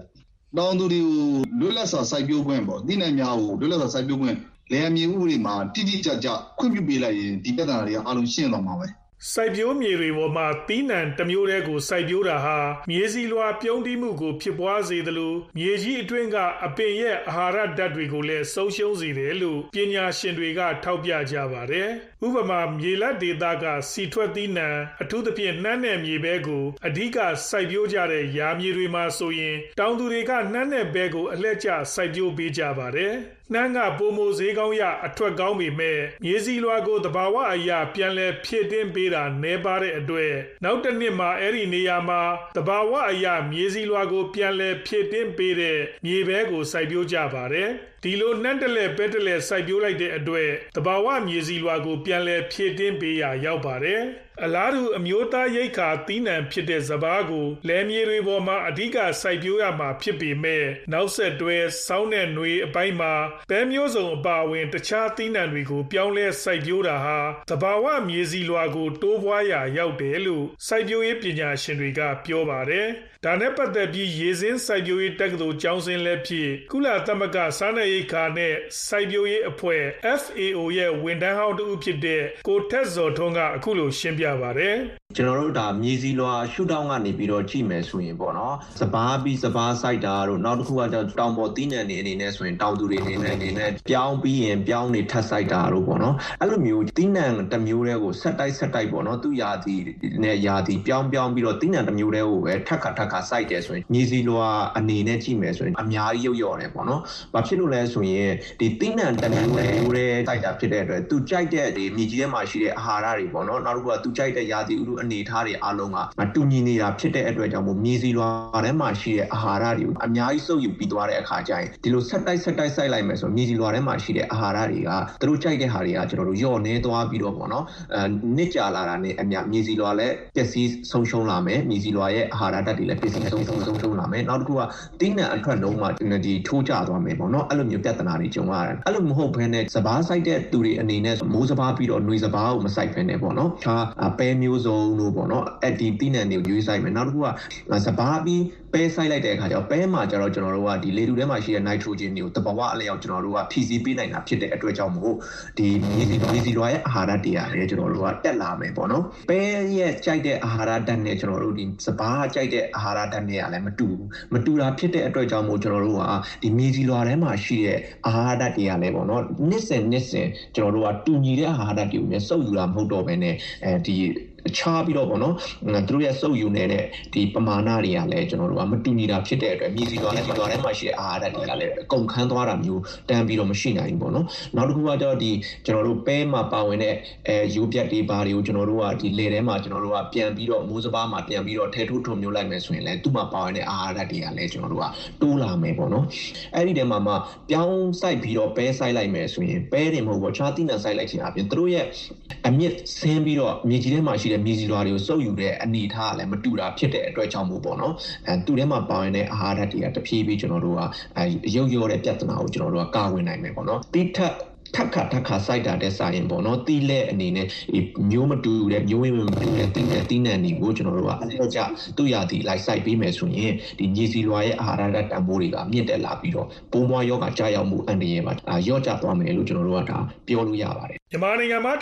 တောင်းသူတွေကိုလွတ်လပ်စွာစိုက်ပျိုးခွင့်ပေါ့ဒီနိုင်များကိုလွတ်လပ်စွာစိုက်ပျိုးခွင့်လယ်ယာမြေဥပဒေမှာတိတိကျကျခွင့်ပြုပေးလိုက်ရင်ဒီပြဿနာတွေကအလုံးရှင်းသွားမှာပဲ စိုက်ပျိုးမြေတွေပေါ်မှာသီးနှံတစ်မျိုးတည်းကိုစိုက်ပျိုးတာဟာမြေစီလွှာပြုံးတိမှုကိုဖြစ်ပွားစေသလိုမြေကြီးအတွင်းကအပင်ရဲ့အာဟာရဓာတ်တွေကိုလည်းဆုံးရှုံးစေတယ်လို့ပညာရှင်တွေက ထောက်ပြကြပါတယ်။ဥပမာမြေလက်ဒေသကစီထွက်သီးနှံအထူးသဖြင့်နှမ်းနယ်မြေပဲကိုအဓိကစိုက်ပျိုးကြတဲ့ယာမြေတွေမှာဆိုရင် တောင်သူတွေကနှမ်းနယ်ပဲကိုအလှည့်ကျစိုက်ပျိုးပေးကြပါတယ်။ နှမ်းကပိုမိုဈေးကောင်းရအထွက်ကောင်းပေမဲ့မြေစီလွှာကိုတဘာဝအရာပြန်လဲဖြည့်တင်းပေးတာနှဲပါတဲ့အတွက်နောက်တစ်နှစ်မှာအဲ့ဒီနေရာမှာတဘာဝအရာမြေစီလွှာကိုပြန်လဲဖြည့်တင်းပေးတဲ့မြေပဲကိုစိုက်ပျိုးကြပါတယ်ဒီလိုနှံ့တလဲပဲတလဲစိုက်ပျိုးလိုက်တဲ့အတွက်တဘာဝမြေစီလွှာကိုပြန်လဲဖြည့်တင်းပေးရရောက်ပါတယ် အလားတူအမျိုးသားရိတ်ခါတီးနှံဖြစ်တဲ့စပားကိုလယ်မြေတွေပေါ်မှာအဓိကစိုက်ပျိုးရမှာဖြစ်ပေမဲ့နောက်ဆက်တွဲစောင်းတဲ့ຫນွေအပိုင်းမှာပဲမျိုးစုံအပါအဝင် တခြားတီးနှံတွေကိုပြောင်းလဲစိုက်ပျိုးတာဟာတဘာဝမြေစီလွှာကို တိုးပွားရာရောက်တယ်လို့စိုက်ပျိုးရေးပညာရှင်တွေကပြောပါတယ်ဒါနဲ့ပတ်သက်ပြီးရေစင်းစိုက်ပျိုးရေးတက္ကသိုလ်ကျောင်းစင်းလည်းဖြစ်ကုလသမဂ္ဂစားနပ်ရိက္ခာနဲ့စိုက်ပျိုးရေးအဖွဲ့ FAO ရဲ့ဝန်ထမ်းဟောင်းတူဖြစ်တဲ့ကိုထက်ဇော်ထွန်းကအခုလိုရှင်းပြပါတယ် ကျွန်တော်တို့ဒါမြေစီလွာရှုထောင့်ကနေပြီးတော့ကြည့်မယ်ဆိုရင်ပေါ့နော်စပားပြီးစပားစိုက်တာတို့နောက်တစ်ခုကတောင်ပေါ်တီးနှံနေအနေနဲ့ဆိုရင်တောင်သူတွေအနေနဲ့အနေနဲ့ပြောင်းပြီးရင်ပြောင်းနေထပ်စိုက်တာတို့ပေါ့နော်အဲ့လိုမျိုးတီးနှံတစ်မျိုးတည်းကိုဆက်တိုက်ဆက်တိုက်ပေါ့နော်သူ့ယာတီနဲ့ယာတီပြောင်းပြောင်းပြီးတော့တီးနှံတစ်မျိုးတည်းကိုပဲထပ်ခါထပ်ခါစိုက်တယ်ဆိုရင်မြေစီလွာအနေနဲ့ကြည့်မယ်ဆိုရင်အများကြီးရုပ်ရော်တယ်ပေါ့နော်ဘာဖြစ်လို့လဲဆိုရင်ဒီတီးနှံတစ်မျိုးတည်းစိုက်တာဖြစ်တဲ့အတွက်သူကြိုက်တဲ့ဒီမြေကြီးထဲမှာရှိတဲ့အာဟာရတွေပေါ့နော်နောက်တစ်ခုကသူကြိုက်တဲ့ယာတီဥအနေအထားတွေအားလုံးကတူညီနေတာဖြစ်တဲ့အတွက်ကြောင့်မို့မြေစီလွာထဲမှာရှိတဲ့အာဟာရတွေကိုအများကြီးစုပ်ယူပြီးသွားတဲ့အခါကျရင်ဒီလိုဆက်တိုက်ဆက်တိုက်စိုက်လိုက်မယ်ဆိုမြေစီလွာထဲမှာရှိတဲ့အာဟာရတွေကသူတို့ကြိုက်တဲ့ဟာတွေကကျွန်တော်တို့ယော့နေသွားပြီးတော့ပေါ့နော်အဲနစ်ကြလာတာနဲ့အများမြေစီလွာလည်းပျက်စီးဆုံးရှုံးလာမယ်မြေစီလွာရဲ့အာဟာရဓာတ်တွေလည်းပျက်စီးဆုံးရှုံးဆုံးရှုံးလာမယ်နောက်တစ်ခုကတင်းနဲ့အထွက်လုံးမှာဒီထိုးကျသွားမယ်ပေါ့နော်အဲ့လိုမျိုးပြဿနာတွေကြုံရတယ်အဲ့လိုမဟုတ်ဘဲနဲ့စပားစိုက်တဲ့သူတွေအနေနဲ့မိုးစပားပြီးတော့ຫນွေစပားကိုမစိုက်ဖ ೇನೆ ပေါ့နော်ခြားပဲမျိုးစုံ လို့ပေါ့နော်အဲ့ဒီတင်းနဲ့တွေကိုရွေးစိုက်မယ်နောက်တစ်ခုကစပားပြီးပဲစိုက်လိုက်တဲ့အခါကျတော့ပဲမှာကျတော့ကျွန်တော်တို့ကဒီလေတူထဲမှာရှိတဲ့ nitrogen တွေကိုတဘာဝအလျောက်ကျွန်တော်တို့ကဖြည့်ဆည်းပေးနိုင်တာဖြစ်တဲ့အတွက်ကြောင့်မို့ဒီမြေစီမြေစီလွာရဲ့အာဟာရတရားတွေကျွန်တော်တို့ကတက်လာမယ်ပေါ့နော်ပဲရဲ့ကြိုက်တဲ့အာဟာရဓာတ်နဲ့ကျွန်တော်တို့ဒီစပားကြိုက်တဲ့အာဟာရဓာတ်နဲ့ကလည်းမတူဘူးမတူတာဖြစ်တဲ့အတွက်ကြောင့်မို့ကျွန်တော်တို့ကဒီမြေစီလွာထဲမှာရှိတဲ့အာဟာရဓာတ်တွေကလည်းပေါ့နော်နှစ်စဉ်နှစ်စဉ်ကျွန်တော်တို့ကတူညီတဲ့အာဟာရဓာတ်တွေကိုလည်းစုပ်ယူတာမဟုတ်တော့ဘဲနဲ့အဲဒီ ချားပြီးတော့ပေါ့နော်သူတို့ရဲ့စုပ်ယူနေတဲ့ဒီပမာဏတွေကလည်းကျွန်တော်တို့ကမတူညီတာဖြစ်တဲ့အတွက်မြည်စီသွားတဲ့စီသွားထဲမှာရှိတဲ့အာဟာရတွေကလည်းအကုန်ခန်းသွားတာမျိုးတန်းပြီးတော့မရှိနိုင်ဘူးပေါ့နော်နောက်တစ်ခုကကျတော့ဒီကျွန်တော်တို့ပဲမှာပါဝင်တဲ့အဲယူပြက်တွေဘာတွေကိုကျွန်တော်တို့ကဒီလေထဲမှာကျွန်တော်တို့ကပြန်ပြီးတော့မိုးစပားမှာပြန်ပြီးတော့ထဲထိုးထုံမျိုးလိုက်မယ်ဆိုရင်လည်းသူ့မှာပါဝင်တဲ့အာဟာရတွေကလည်းကျွန်တော်တို့ကတိုးလာမယ်ပေါ့နော်အဲ့ဒီထဲမှာမှပြောင်းဆိုင်ပြီးတော့ပဲဆိုင်လိုက်မယ်ဆိုရင်ပဲတွေမဟုတ်ဘူးခြားတိနံဆိုင်လိုက်ခြင်းအပြင်သူတို့ရဲ့အမြင့်ဆင်းပြီးတော့မြေကြီးထဲမှာရှိတဲ့မြေစီလွာတွေကိုစုပ်ယူတဲ့အနေအထားကလည်းမတူတာဖြစ်တဲ့အတွက်ကြောင့်မို့ပေါ့နော်အဲသူထဲမှာပါဝင်တဲ့အာဟာရဓာတ်တွေကတဖြည်းဖြည်းကျွန်တော်တို့ကအဲရုပ်ရောတဲ့ပြဿနာကိုကျွန်တော်တို့ကကာဝယ်နိုင်မယ်ပေါ့နော်တိထက် ထက်ခါထက်ခါစိုက်တာတဲ့စာရင်ပေါ့နော်တီးလက်အနေနဲ့မျိုးမတူတဲ့မျိုးဝင်းမတူတဲ့တီးတဲ့တီးနံတွေကိုကျွန်တော်တို့ကအလျော့ကျသူ့ရသည်လိုက်စိုက်ပေးမယ်ဆိုရင်ဒီညီစီလွာရဲ့အာဟာရဓာတ်တန်ဖိုးတွေကမြင့်တက်လာပြီးတော့ပိုးမွားယောဂကြားရောက်မှုအန္တရာယ်မှာရော့ကျသွားမယ်လို့ကျွန်တော်တို့ကဒါပြောလို့ရပါတယ်မြန်မာနိုင်ငံမှာ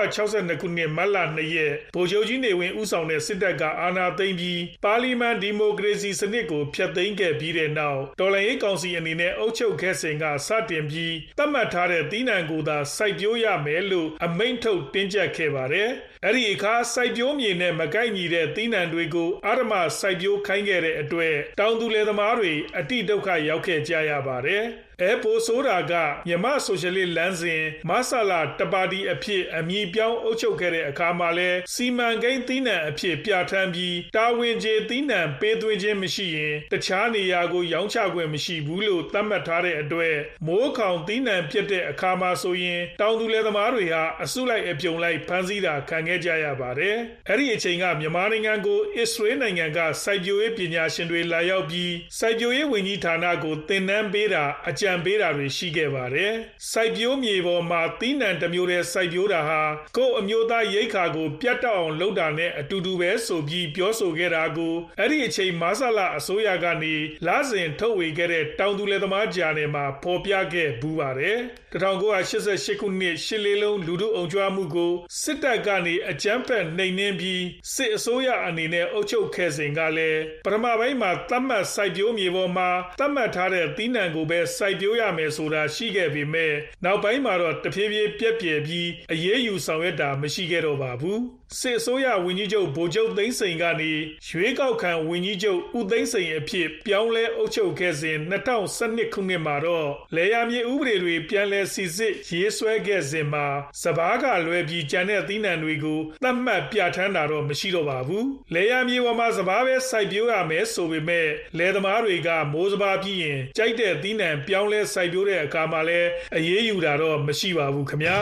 1962ခုနှစ်မတ်လ2ရက်ဗိုလ်ချုပ်ကြီးနေဝင်းဦးဆောင်တဲ့စစ်တပ်ကအာဏာသိမ်းပြီးပါလီမန်ဒီမိုကရေစီစနစ်ကိုဖျက်သိမ်းခဲ့ပြီးတဲ့နောက်တော်လှန်ရေးကောင်စီအနေနဲ့အုပ်ချုပ်ခဲ့စဉ်ကစတင်ပြီးသတ်မှတ်ထားတဲ့တီးနှံကိုသာစိုက်ပျိုးရမယ်လို့အမိန့်ထုတ်တင်းကျပ်ခဲ့ပါတယ်။ အဲ့ဒီအခါစိုက်ပျိုးမြေနဲ့မကိုက်ညီတဲ့တီးနှံတွေကိုအာရမစိုက်ပျိုးခိုင်းခဲ့တဲ့အတွက်တောင်သူလယ်သမားတွေအတိဒုက္ခရောက်ခဲ့ကြရပါတယ်။အဲပိုဆိုးတာကမြန်မာဆိုရှယ်လစ်လမ်းစဉ်မဆလာတပါတီအဖြစ်အမည်ပြောင်းအုပ်ချုပ်ခဲ့တဲ့အခါမှာလဲစီမံကိန်းသီးနှံအဖြစ်ပြဋ္ဌာန်းပြီးတာဝန်ကျေသီးနှံပေးသွင်းခြင်းမရှိရင်တခြားနေရာကိုရောင်းချခွင့်မရှိဘူးလို့သတ်မှတ်ထားတဲ့အတွက်မိုးခေါင်သီးနှံဖြစ်တဲ့အခါမှာဆိုရင်တောင်သူလယ်သမားတွေဟာအစုလိုက်အပြုံလိုက်ဖမ်းဆီးတာခံခဲ့ကြရပါတယ်။အဲ့ဒီအချိန်ကမြန်မာနိုင်ငံကိုအစ္စရေးနိုင်ငံကစိုက်ပျိုးရေးပညာရှင်တွေလာရောက်ပြီးစိုက်ပျိုးရေးဝန်ကြီးဌာနကိုသင်တန်းပေးတာအကြံပေးတာတွေရှိခဲ့ပါတယ်။စိုက်ပျိုးမြေပေါ်မှာသီးနှံတစ်မျိုးတည်းစိုက်ပျိုးတာဟာကိုယ့်အမျိုးသားရိတ်ခါကိုပြတ်တောက်အောင်လုပ်တာနဲ့အတူတူပဲဆိုပြီးပြောဆိုခဲ့တာကိုအဲ့ဒီအချိန်မာဆလာအစိုးရကနေလာစဉ်ထုတ်ဝေခဲ့တဲ့တောင်သူလယ်သမားဂျာနယ်မှာဖော်ပြခဲ့ဘူးပါတယ်။1988ခုနှစ်ရှစ်လေးလုံးလူထုအုံကြွမှုကိုစစ်တပ်ကနေအကြမ်းဖက်နှိမ်နင်းပြီးစစ်အစိုးရအနေနဲ့အုပ်ချုပ်ခဲ့စဉ်ကလည်းပထမပိုင်းမှာသတ်မှတ်စိုက်ပျိုးမြေပေါ်မှာသတ်မှတ်ထားတဲ့သီးနှံကိုပဲစိုက်ပျိုးရမယ်ဆိုတာရှိခဲ့ပေမဲ့နောက်ပိုင်းမှာတော့တဖြည်းဖြည်းပြက်ပြယ်ပြီးအရေးယူဆောင်ရွက်တာမရှိခဲ့တော့ပါဘူး စစ်အစိုးရဝန်ကြီးချုပ်ဗိုလ်ချုပ်သိန်းစိန်ကနေရွေးကောက်ခံဝန်ကြီးချုပ်ဦးသိန်းစိန်အဖြစ်ပြောင်းလဲအုပ်ချုပ်ခဲ့စဉ်2012ခုနှစ်မှာတော့လေယာမြေဥပဒေတွေပြန်လည်စီစစ်ရေးဆွဲခဲ့စဉ်မှာစပားကလွယ်ပြီးကျန်တဲ့သီးနှံတွေကိုသတ်မှတ်ပြဋ္ဌာန်းတာတော့မရှိတော့ပါဘူးလေယာမြေပေါ်မှာစပားပဲစိုက်ပျိုးရမယ်ဆိုပေမဲ့လယ်သမားတွေကမိုးစပားပြီးရင်ကြိုက်တဲ့သီးနှံပြောင်းလဲစိုက်ပျိုးတဲ့အခါမှာလည်းအရေးယူတာတော့မရှိပါဘူးခင်ဗျာ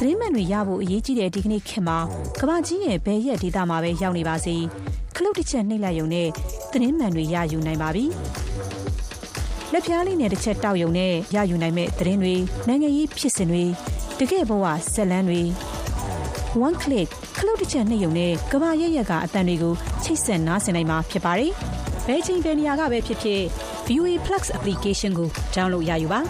သတင်းမှန်တွေရဖို့အရေးကြီးတဲ့ဒီကနေ့ခေတ်မှာကမ္ဘာကြီးရဲ့ဘယ်ရက်ဒေတာမှာပဲရောက်နေပါစေခလုတ်တစ်ချက်နှိပ်လိုက်ရုံနဲ့သတင်းမှန်တွေရယူနိုင်ပါပြီလက်ပြားလေးနဲ့တစ်ချက်တောက်ရုံနဲ့ရယူနိုင်မဲ့သတင်းတွေနိုင်ငံရေးဖြစ်စဉ်တွေတကယ့်ဘဝဆက်လန်းတွေ one click ခလုတ်တစ်ချက်နှိပ်ရုံနဲ့ကမ္ဘာရဲ့ရက်ကအတန်တွေကိုချိတ်ဆက်နားဆင်နိုင်မှာဖြစ်ပါတယ်ဘယ်ချိန်ဘယ်နေရာကပဲဖြစ်ဖြစ် VOA Plus application ကို download ရယူပါ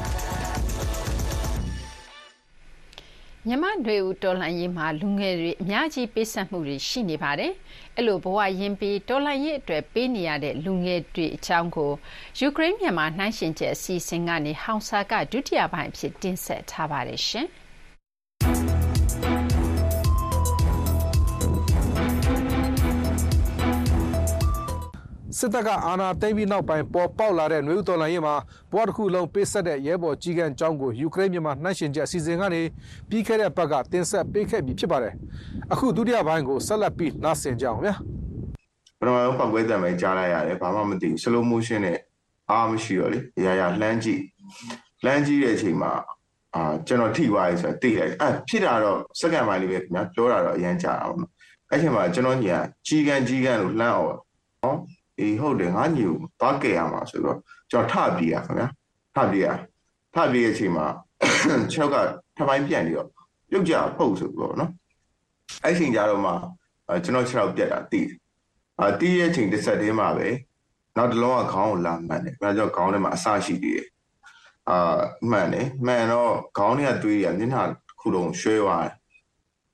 မြမတွေဦးတော်လှန်ရေးမှာလူငယ်တွေအများကြီးပေးဆက်မှုတွေရှိနေပါတယ်။အဲ့လိုဘဝရင်းပြီးတော်လှန်ရေးအတွက်ပေးနေရတဲ့လူငယ်တွေအကြောင်းကိုယူကရိန်းမြန်မာနှိုင်းရှင်ချက်အစီအစဉ်ကနေဟောင်ဆာကဒုတိယပိုင်းအဖြစ်တင်ဆက်ထားပါတယ်ရှင်။ စစ်တပ်ကအာဏာသိမ်းပြီးနောက်ပိုင်းပေါ်ပေါက်လာတဲ့နွေဦးတော်လှန်ရေးမှာဘဝတစ်ခုလုံးပေးဆက်တဲ့ရဲဘော်ကြီးကန်းကျောင်းကိုယူကရိန်းမြန်မာနှိုင်းယှဉ်ချက်အစီအစဉ်ကနေပြီးခဲ့တဲ့ဘက်ကတင်ဆက်ပေးခဲ့ပြီးဖြစ်ပါတယ်။အခုဒုတိယပိုင်းကိုဆက်လက်ပြီးနားဆင်ကြအောင်ဗျာ။ပထမဆုံးပောက်ကွဲတံပဲကြားလိုက်ရတယ်ဘာမှမသိဘူး slow motion နဲ့အားမရှိတော့လေအရာရာလှမ်းကြည့်လှမ်းကြည့်တဲ့အချိန်မှာအာကျွန်တော်ထိသွားပြီဆိုတော့သိလိုက်အဲ့ဖြစ်တာတော့စက္ကန့်ပိုင်းလေးပဲခင်ဗျာပြောတာတော့အရင်ကြာတာပေါ့နော်အဲ့ချိန်မှာကျွန်တော်ညီကကြီးကန်ကြီးကန်လို့လှမ်းအောင်နော် အေးဟုတ်တယ်ငါညီကိုသွားကယ်ရမှာဆိုတော့ကျွန်တော်ထပြေးရခင်ဗျာထပြေးရထပြေးတဲ့အချိန်မှာချောက်ကထပိုင်းပြန်ပြီးတော့ပြုတ်ကြပုတ်ဆိုပြီးတော့နော်အဲ့ချိန်ကြတော့မှကျွန်တော်ခြေထောက်ပြက်တာတီးအာတီးရဲ့ချိန်တစ်ဆက်တည်းမှာပဲနောက်တစ်လုံးကခေါင်းကိုလာမှန်တယ်ဒါကြောင့်ခေါင်းထဲမှာအဆရှိသေးတယ်အာမှန်တယ်မှန်တော့ခေါင်းထဲကသွေးရမျက်နှာခုလုံးရွှဲသွားတယ်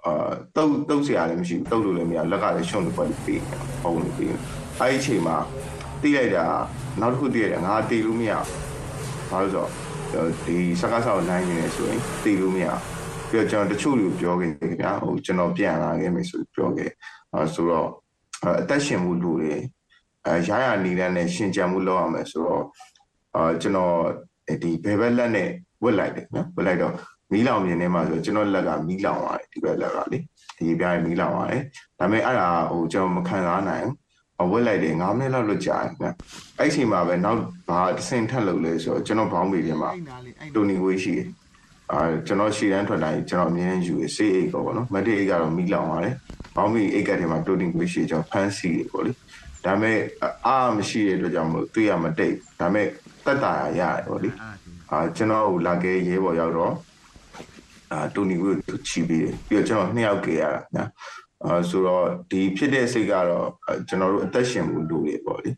အာတုတ်တုတ်စရာလည်းမရှိဘူးတုတ်လို့လည်းမရလက်ကလည်းရှုံ့လို့ပတ်ပြီးပုံနေပြီး အဲ့ဒီအချိန်မှာတီးလိုက်တာနောက်တစ်ခုတီးရတယ်ငါတီးလို့မရဘူး။ဘာလို့ဆိုတော့ဒီစကားဆောက်နိုင်နေတယ်ဆိုရင်တီးလို့မရဘူး။ပြီးတော့ကျွန်တော်တချို့လူပြောခဲ့တယ်ခင်ဗျာဟိုကျွန်တော်ပြန်လာခဲ့မယ်ဆိုပြောခဲ့အဲဆိုတော့အသက်ရှင်မှုလူတွေအဲရရနေလန်းနဲ့ရှင်ကြံမှုလုပ်ရမယ်ဆိုတော့အာကျွန်တော်ဒီဘယ်ဘက်လက်နဲ့ဝက်လိုက်တယ်နော်ဝက်လိုက်တော့မီးလောင်မြင်နေမှာဆိုကျွန်တော်လက်ကမီးလောင်သွားတယ်ဒီဘက်လက်ကလေဒီပြားမီးလောင်သွားတယ်ဒါပေမဲ့အဲ့ဒါဟိုကျွန်တော်မခံစားနိုင်ဘူး ဝက်လိုက်တယ်9မိနစ်လောက်လွတ်ကြာတယ်နော်အဲ့ချိန်မှာပဲနောက်ဘာတစ်ဆင့်ထက်လုပ်လဲဆိုတော့ကျွန်တော်ဘောင်းမီထဲမှာတိုနီဝေးရှိတယ်အာကျွန်တော်ရှီတန်းထွက်တိုင်းကျွန်တော်အမြဲယူရစေးအိတ်ကောပေါ့နော်မတ်တေးအိတ်ကတော့မီးလောင်သွားတယ်ဘောင်းမီအိတ်ကထဲမှာတိုနီဝေးရှိကျွန်တော်ဖမ်းစီတယ်ပေါ့လေဒါပေမဲ့အားမရှိတဲ့အတွက်ကြောင့်မလို့တွေ့ရမတိတ်ဒါပေမဲ့တက်တာရရတယ်ပေါ့လေအာကျွန်တော်ဟိုလာခဲ့ရဲဘော်ရောက်တော့အာတိုနီကိုသူချီပြီးတယ်ပြီးတော့ကျွန်တော်နှစ်ယောက်ကြရတာညာ အာဆိုတော့ဒီဖြစ်တဲ့စိတ်ကတော့ကျွန်တော်တို့အသက်ရှင်မှုလိုတယ်ပေါ့လေ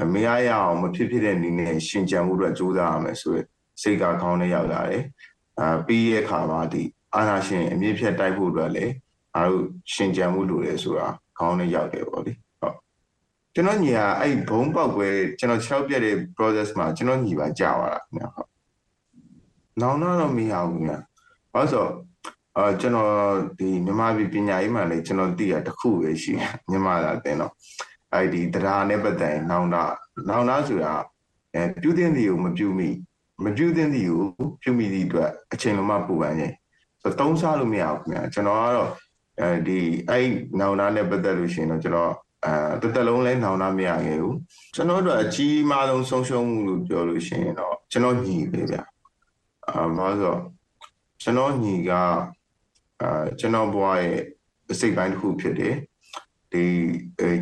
အမရရအောင်မဖြစ်ဖြစ်တဲ့နည်းနဲ့ရှင်ကြံမှုအတွက်ကြိုးစားရမယ်ဆိုရယ်စိတ်ကခေါင်းနဲ့ရောက်လာတယ်အာပြီးရဲ့ခါမှာဒီအာနာရှင်အမြင့်ဖြတ်တိုက်ဖို့အတွက်လည်းအားတို့ရှင်ကြံမှုလိုတယ်ဆိုတာခေါင်းနဲ့ရောက်တယ်ပေါ့လေကျွန်တော်ညီကအဲ့ဘုံပေါက်ကွဲကျွန်တော်6ပြက်တဲ့ process မှာကျွန်တော်ညီပါကြာသွားတာခင်ဗျဟုတ်နောင်တော့မရဘူးခင်ဗျဘာလို့ဆို အာကျွန်တော်ဒီမြန်မာပြည်ပညာရေးမှာလည်းကျွန်တော်သိရတစ်ခုပဲရှိမြန်မာသာတင်တော့အဲ့ဒီတရားနဲ့ပတ်သက်နောင်တာနောင်တာဆိုတာအဲပြုတဲ့သည်ကိုမပြုမိမပြုတဲ့သည်ကိုပြုမိသည့်အတွက်အချိန်လုံးမပူပန်ခြင်းဆိုတော့သုံးစားလို့မရဘူးခင်ဗျကျွန်တော်ကတော့အဲဒီအဲ့နောင်တာနဲ့ပတ်သက်လို့ရှိရင်တော့ကျွန်တော်အဲတစ်သက်လုံးလဲနောင်နာမရခဲ့ဘူးကျွန်တော်တို့အကြီးမားဆုံးဆုံးရှုံးမှုလို့ပြောလို့ရှိရင်တော့ကျွန်တော်ညီပဲဗျအာဘာလို့ကျွန်တော်ညီက အာကျွန်တော်ဘွားရဲ့အစိတ်ပိုင်းတစ်ခုဖြစ်တယ်ဒီ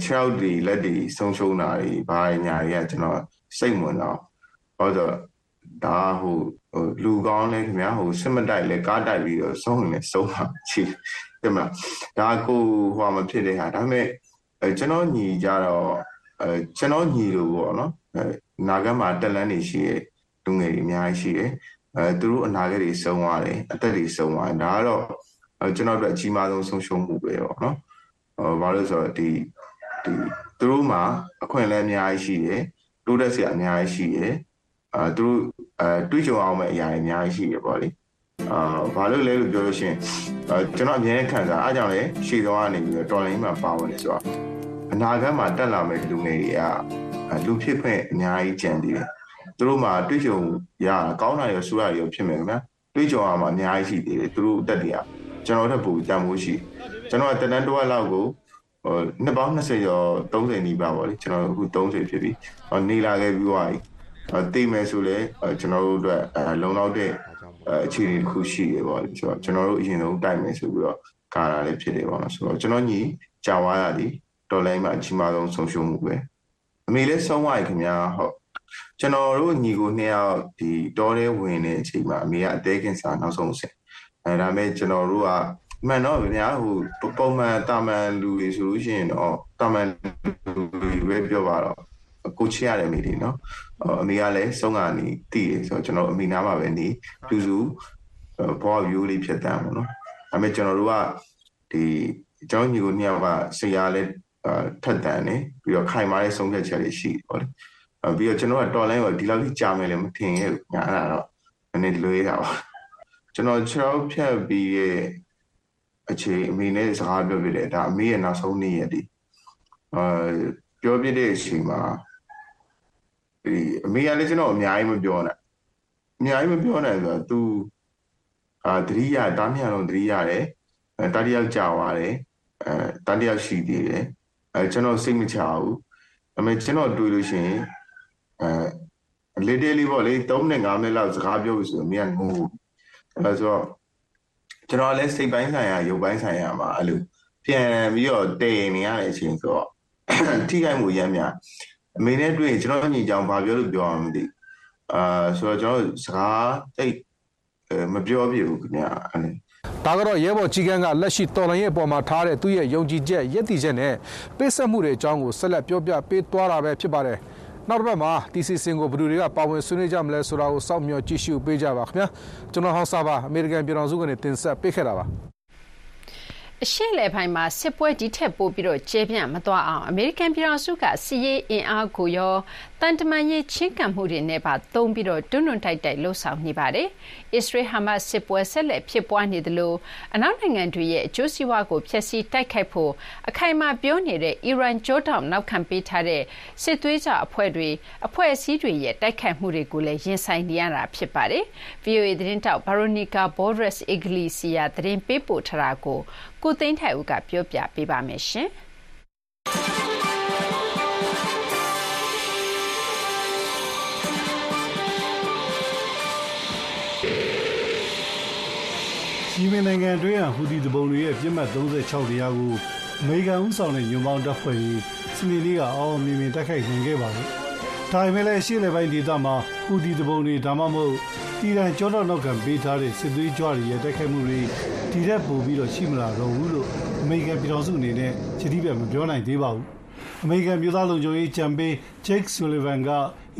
ခြေောက်ဒီလက်ဒီဆုံးရှုံးတာတွေဘာညာတွေကကျွန်တော်စိတ်ဝင်တော့ဘာလို့ဒါဟိုလူကောင်းလဲခင်ဗျာဟိုစစ်မတိုက်လဲကားတိုက်ပြီးတော့ဆုံးနေဆုံးတာချီတယ်မလားဒါကိုဟိုမဖြစ်တဲ့ဟာဒါပေမဲ့အဲကျွန်တော်ညီကြတော့အဲကျွန်တော်ညီလို့ပေါ့နော်အဲနာဂတ်မှာတက်လန်းနေရှိရဲ့လူငယ်တွေအများကြီးရှိတယ်အဲသူတို့အနာဂတ်တွေဆုံးသွားတယ်အသက်တွေဆုံးသွားတယ်ဒါကတော့အဲ ကျွန်တော်တို့အကြီးမားဆုံးဆုံးရှုံးမှုပဲပေါ့နော်ဟောဘာလို့ဆိုတော့ဒီဒီသူတို့မှာအခွင့်အလမ်းအများကြီးရှိတယ်တိုးတက်စရာအများကြီးရှိတယ်အဲသူတို့အဲတွေးကြုံအောင်မဲ့အရာတွေအများကြီးရှိတယ်ပေါ့လေအာဘာလို့လဲလို့ပြောလို့ရှိရင်အဲကျွန်တော်အမြဲခံစားအားကြောင့်လေရှည်သွားနေပြီးတော့တော်လိုင်းမှာပါဝင်နေဆိုတော့အနာဂတ်မှာတက်လာမဲ့လူငယ်တွေကလူဖြစ်ခွင့်အများကြီးကြံသေးတယ်သူတို့မှာတွေးကြုံရကောင်းတာရောဆိုးတာရောဖြစ်မယ်ခင်ဗျာတွေးကြုံရမှာအများကြီးရှိသေးတယ်သူတို့တက်တွေက ကျွန်တော်တို့ပိုတန်ဖိုးရှိကျွန်တော်ကတနန်းတစ်ဝက်လောက်ကိုဟိုနှစ်ပေါင်း20ကျော်30နီးပါပေါ့လေကျွန်တော်အခု30ဖြစ်ပြီနေလာခဲ့ပြီးသွားပြီတိတ်မယ်ဆိုလဲကျွန်တော်တို့အတွက်လုံလောက်တဲ့အခြေအနေတစ်ခုရှိရပေါ့လေဆိုတော့ကျွန်တော်တို့အရင်ဆုံးတိုက်မယ်ဆိုပြီးတော့ကာတာလည်းဖြစ်တယ်ပေါ့နော်ဆိုတော့ကျွန်တော်ညီကြာဝါရသည်တော်လိုင်းမှာအကြီးမားဆုံးဆုံးရှုံးမှုပဲအမေလည်းဆုံးသွားပြီခင်ဗျာဟုတ်ကျွန်တော်တို့ညီကိုနှစ်ယောက်ဒီတောထဲဝင်နေအချိန်မှာအမေကအသေးကင်ဆာနောက်ဆုံးအဆင့် အဲဒါမဲ့ကျွန်တော်တို့ကမှန်တော့ဗျာဟိုပုံမှန်တာမန်လူတွေဆိုလို့ရှိရင်တော့တာမန်လူတွေပဲပြောပါတော့ကိုချရတဲ့မိတွေနော်အမေကလည်းဆုံးကနေတည်တယ်ဆိုတော့ကျွန်တော်အမေနားမှာပဲနေပြူစုဘောယူလေးဖြစ်တမ်းပေါ့နော်ဒါပေမဲ့ကျွန်တော်တို့ကဒီအကြောင်းညီကိုနှစ်ယောက်ကဆရာလည်းထက်တန်နေပြီးတော့ခိုင်မာတဲ့ဆုံးဖြတ်ချက်တွေရှိပေါ့လေပြီးတော့ကျွန်တော်ကတော်လိုင်းကိုဒီလောက်ကြီးကြာမယ်လည်းမထင်ရဲ့ညာအဲ့ဒါတော့နည်းနည်းလွေးတာပါ ကျွန်တော်6ဖြတ်ပြီးရဲ့အခြေအမေနဲ့စကားပြောပြတယ်ဒါအမေရဲ့နောက်ဆုံးနေ့ရက်ဒီအာပြောပြတဲ့အချိန်မှာဒီအမေကလည်းကျွန်တော်အများကြီးမပြောနဲ့အများကြီးမပြောနဲ့ဆိုတော့ तू အာတတိယတားမြလုံးတတိရတယ်အဲတားတယောက်ကြာသွားတယ်အဲတားတယောက်ရှိသေးတယ်အဲကျွန်တော်စိတ်မချဘူးအမေကျွန်တော်တွေ့လို့ရှိရင်အဲလေးတေးလေးပေါ့လေ3မိနစ်5မိနစ်လောက်စကားပြောလို့ဆိုရင်မြန်ငို အဲဆိုတော့ကျွန်တော်လည်းစိတ်ပိုင်းဆိုင်ရာရုပ်ပိုင်းဆိုင်ရာမှာအဲ့လိုပြန်ပြီးတော့တည်နေရတဲ့အချိန်ဆိုတော့ထိခိုက်မှုရမ်းများအမေနဲ့တွေ့ကျွန်တော်ညီကြောင်ဘာပြောလို့ပြောအောင်မသိအာဆိုတော့ကျွန်တော်စကားတိတ်မပြောပြဘူးခင်ဗျာအဲ့ဒါကတော့ရဲဘော်ကြီးကန်းကလက်ရှိတော်လိုင်းရဲ့အပေါ်မှာထားတဲ့သူ့ရဲ့ယုံကြည်ချက်ရည်တည်ချက်နဲ့ပေးဆက်မှုတွေအကြောင်းကိုဆက်လက်ပြောပြပေးသွားတာပဲဖြစ်ပါတယ် နောက်တစ်ပတ်မှာဒီစီစင်ကိုဘယ်သူတွေကပါဝင်ဆွေးနွေးကြမလဲဆိုတာကိုစောင့်မျှော်ကြည့်ရှုပေးကြပါခင်ဗျာကျွန်တော်ဟောင်းစာပါအမေရိကန်ပြည်တော်စုကနေတင်ဆက်ပေးခဲ့တာပါ အရှေ့လယ်ပိုင်းမှာစစ်ပွဲဒီထက်ပိုပြီးတော့ကျဲပြန့်မသွားအောင်အမေရိကန်ပြည်ထောင်စုကစီးရေးအင်အားကိုရောတန်တမန်ရေးချင်းကပ်မှုတွေနဲ့ပါသုံးပြီးတော့တွန်းတွန်းတိုက်တိုက်လှုပ်ဆောင်နေပါတယ်။အစ္စရေးဟာမတ်စစ်ပွဲဆက်လက်ဖြစ်ပွားနေသလိုအနောက်နိုင်ငံတွေရဲ့အကျိုးစီးပွားကိုဖျက်ဆီးတိုက်ခိုက်ဖို့အခိုင်အမာပြောနေတဲ့အီရန်ကြိုးတောင်နောက်ခံပေးထားတဲ့စစ်သွေးကြအဖွဲ့တွေအဖွဲ့အစည်းတွေရဲ့တိုက်ခိုက်မှုတွေကိုလည်းရင်ဆိုင်နေရတာဖြစ်ပါတယ်။ VOA သတင်းတောက်ဘာရိုနီကာဘောဒရက်စ်အီဂလီစီယာသတင်းပေးပို့ထားတာကို ကိုသိန်းထိုက်ဦးကပြောပြပေးပါမယ်ရှင်။ယီမင်နိုင်ငံအတွင်းကဟူဒီတပုံတွေရဲ့ပြစ်မှတ်36တရားကိုအမေရိကန်ဦးဆောင်တဲ့ညွန်ပေါင်းတပ်ဖွဲ့ကြီးစနေနေ့ကအော်မြင်မြင်တိုက်ခိုက်နိုင်ခဲ့ပါတယ်။ ဒါပေမဲ့လည်းရှေ့လေပိုင်းဒေသမှာဟူဒီတပုံတွေဒါမှမဟုတ်အီရန်ကြောတော့နောက်ကပေးထားတဲ့စစ်သွေးကြွတွေရဲ့တိုက်ခိုက်မှုတွေဒီရက်ပို့ပြီးတော့ရှိမလာတော့ဘူးလို့အမေရိကန်ပြည်ထောင်စုအနေနဲ့ချတိပြမပြောနိုင်သေးပါဘူး။အမေရိကန်ပြည်သားလုံခြုံရေးချန်ပေး Jake Sullivan က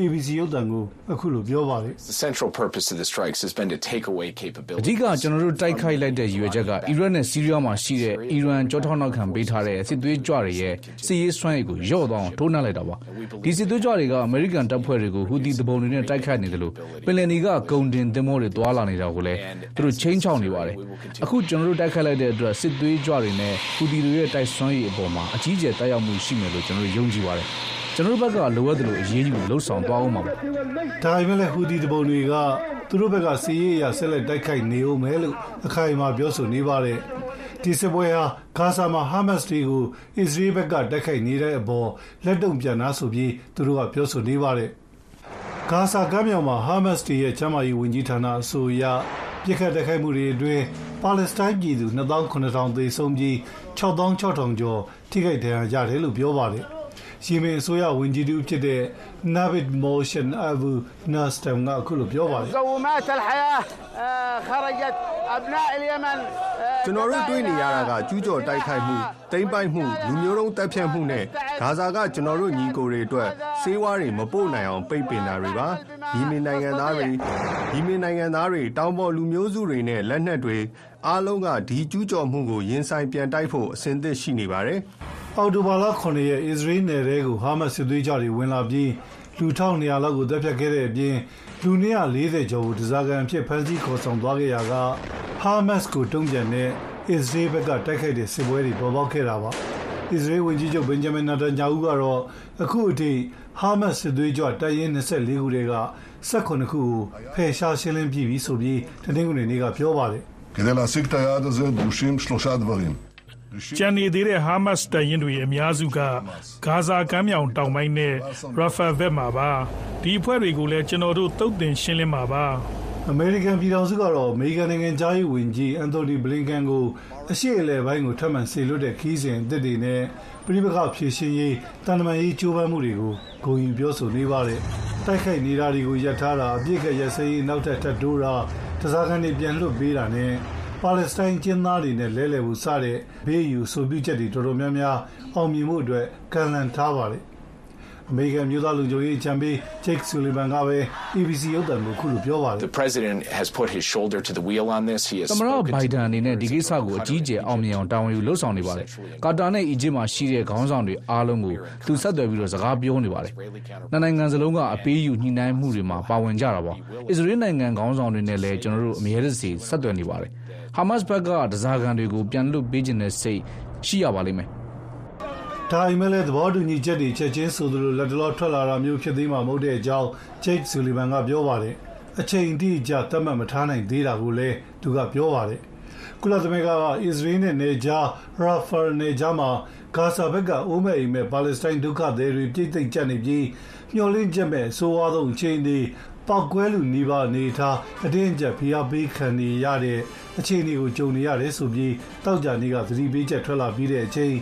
ABC ရုပ်သံကိုအခုလိုပြောပါတယ် The central purpose of the strikes has been to take away အ capability ဓိကကျွန်တော်တို့တိုက်ခိုက်လိုက်တဲ့ရည်ရွယ်ချက်ကအီရတ်နဲ့ဆီးရီးယားမှာရှိတဲ့အီရန်ကြောထောက်နောက်ခံပေးထားတဲ့စစ်သွေးကြွတွေရဲ့စစ်ရေးစွမ်းရည်ကိုလျော့သွားအောင်ထိုးနှက်လိုက်တာပါဒီစစ်သွေးကြွတွေကအမေရိကန်တပ်ဖွဲ့တွေကိုဟူသီတပုံတွေနဲ့တိုက်ခိုက်နေတယ်လို့ပင်လယ်နီကဂုံတင်သင်္ဘောတွေတွာလာနေတာကိုလည်းသူတို့ချင်းချောင်းနေပါတယ်အခုကျွန်တော်တို့တိုက်ခိုက်လိုက်တဲ့အတွက်စစ်သွေးကြွတွေနဲ့ဟူသီတွေရဲ့တိုက်စွမ်းရည်အပေါ်မှာအကြီးအကျယ်တိုက်ရောက်မှုရှိမယ်လို့ကျွန်တော်တို့ယုံကြည်ပါတယ် ကျွန်တော်တို့ဘက်ကလိုအပ်တယ်လို့အရေးယူလှုပ်ဆောင်သွားအောင်ပါဒါပေမဲ့လည်းဟူဒီတပုံတွေကသူတို့ဘက်ကစီးရေးရဆက်လက်တိုက်ခိုက်နေဦးမယ်လို့အခိုင်အမာပြောဆိုနေပါတယ်ဒီစစ်ပွဲဟာဂါဇာမှာဟာမတ်စ်တွေကိုအစ္စရေးဘက်ကတိုက်ခိုက်နေတဲ့အပေါ်လက်တုံပြန်နာဆိုပြီးသူတို့ကပြောဆိုနေပါတယ်ဂါဇာကမ်းမြောင်မှာဟာမတ်စ်တွေရဲ့ချမ်းမာရေးဝန်ကြီးဌာနအဆိုအရပြစ်ခတ်တိုက်ခိုက်မှုတွေအတွင်းပါလက်စတိုင်းပြည်သူ2900သေဆုံးပြီး6600ကျော်ထိခိုက်ဒဏ်ရာရတယ်လို့ပြောပါတယ် ယီမင်အစိုးရဝန်ကြီးတူဖြစ်တဲ့ Navid Motion Abu Nastam ကအခုလိုပြောပါတယ် مقومات الحياة خرجت أبناء اليمن ကျွန်တော်တို့တွေ့နေရတာကကျူးကျော်တိုက်ခိုက်မှုတိမ့်ပိုက်မှုလူမျိုးတုံးတပ်ဖြတ်မှုနဲ့ဂါဇာကကျွန်တော်တို့ညီကိုတွေအတွက်စေးဝါးတွေမပို့နိုင်အောင်ပိတ်ပင်တာတွေပါဒီမင်နိုင်ငံသားတွေဒီမင်နိုင်ငံသားတွေတောင်ပေါ်လူမျိုးစုတွေနဲ့လက်နက်တွေအားလုံးကဒီကျူးကျော်မှုကိုရင်ဆိုင်ပြန်တိုက်ဖို့အစဉ်သင့်ရှိနေပါတယ် အော်တိုဘာလ9ရက်အစ္စရေးနယ်တဲကိုဟာမတ်စစ်သွေးကြတွေဝင်လာပြီးလူ1200လောက်ကိုတပ်ဖြတ်ခဲ့တဲ့အပြင်လူ240ကျော်ကိုဒဇာကန်ဖြစ်ဖမ်းဆီးခေါ်ဆောင်သွားခဲ့ရာကဟာမတ်ကိုတုံ့ပြန်တဲ့အစ္စရေးဘက်ကတိုက်ခိုက်တဲ့စစ်ပွဲတွေပေါ်ပေါက်ခဲ့တာပါအစ္စရေးဝန်ကြီးချုပ်ဘင်ဂျမင်နာတန်ညာဦးကတော့အခုအထိဟာမတ်စစ်သွေးကြတပ်ရင်း24ခုတည်းက18ခုကိုဖယ်ရှားရှင်းလင်းပြီးပြီဆိုပြီးတနင်္ဂနွေနေ့ကပြောပါတယ် כדי להשיג את היעד הזה דרושים שלושה דברים. ကျန်နေသေးတဲ့ ဟာမတ်စ်တပ်ရင်းတွေ အများစုက ဂါဇာကမ်းမြောင်တောင်ပိုင်းနဲ့ရာဖာဘက်မှာပါ ဒီအဖွဲ့တွေကိုလည်း ကျွန်တော်တို့တုတ်တင်ရှင်းလင်းမှာပါ အမေရိကန်ပြည်ထောင်စုကတော့ အမေရိကန်နိုင်ငံသားရေးဝန်ကြီးအန်တိုနီဘလင်ကန်ကို အရှိအလဲပိုင်းကို ထပ်မံဆေလွတ်တဲ့ခီးစဉ်အသစ်တွေနဲ့ပြည်ပခဖြည့်ရှင်ရေးတန်တမာရေး ကြိုးပမ်းမှုတွေကို ဂုဏ်ယူပြောဆိုနေပါတယ် တိုက်ခိုက်နေတာတွေကို ရပ်ထားတာ အပြစ်ကရစရေး နောက်ထပ် ထပ်တိုးတာတစားကန်တွေ ပြန်လွတ်ပေးတာနဲ့ ပါလက်စတိုင်းကျင်းသားတွေနဲ့လဲလှယ်ဖို့စတဲ့ဘေးယူဆိုပြုချက်တွေတော်တော်များများအောင်မြင်မှုအတွက်ကန့်လန့်ထားပါတယ်အမေရိကန်မျိုးသားလူမျိုးရေးချန်ပီး Jake Sullivan ကပဲ ABC ရုပ်သံကိုခုလိုပြောပါတယ် The president has put his shoulder to the wheel on this he has သမရဘိုင်ဒန်အနေနဲ့ဒီကိစ္စကိုအကြီးအကျယ်အောင်မြင်အောင်တာဝန်ယူလှုပ်ဆောင်နေပါတယ်။ကာတာနဲ့အီဂျစ်မှာရှိတဲ့ခေါင်းဆောင်တွေအားလုံးကိုသူဆက်သွယ်ပြီးတော့စကားပြောနေပါတယ်။နှစ်နိုင်ငံစလုံးကအပေးယူညှိနှိုင်းမှုတွေမှာပါဝင်ကြတာပါ။အစ္စရေးနိုင်ငံခေါင်းဆောင်တွေနဲ့လည်းကျွန်တော်တို့အမြဲတစေဆက်သွယ်နေပါတယ်။ ဟာမတ်စ်ဘက်ကဒဇာကန်တွေကိုပြန်လွတ်ပေးခြင်းနဲ့စိတ်ရှိရပါလိမ့်မယ်ဒါအိမ်မဲ့လည်းသဘောတူညီချက်တွေချက်ချင်းဆိုသလိုလက်တလောထွက်လာတာမျိုးဖြစ်သေးမှာမဟုတ်တဲ့အကြောင်းဂျိတ်ဆူလီဗန်ကပြောပါတယ်အချိန်တိကျသတ်မှတ်မထားနိုင်သေးတာကိုလည်းသူကပြောပါတယ်ကုလသမဂ္ဂကအစ္စရေးနဲ့နေဂျာရာဖာနေဂျာမှာဂါဇာဘက်ကအိုးမဲ့အိမ်မဲ့ပါလက်စတိုင်းဒုက္ခသည်တွေပြည့်သိမ့်ကျနေပြီးမျှော်လင့်ချက်မဲ့ဆိုးဝါးဆုံးအခြေအနေ ပောက်ကွဲလူနေပါနေထားအတင်းကျပ်ဖိအားပေးခံနေရတဲ့အခြေအနေကိုကြုံနေရတယ်ဆိုပြီးတောက်ကြနေကသတိပေးချက်ထွက်လာပြီးတဲ့အချိန်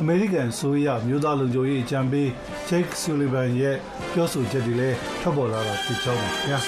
အမေရိကန်ဆိုရမျိုးသားလုံခြုံရေးအကြံပေးဂျိတ်ဆူလီဗန်ရဲ့ပြောဆိုချက်တွေလည်းထွက်ပေါ်လာတာဖြစ်ကြောင်းပါခင်ဗျာ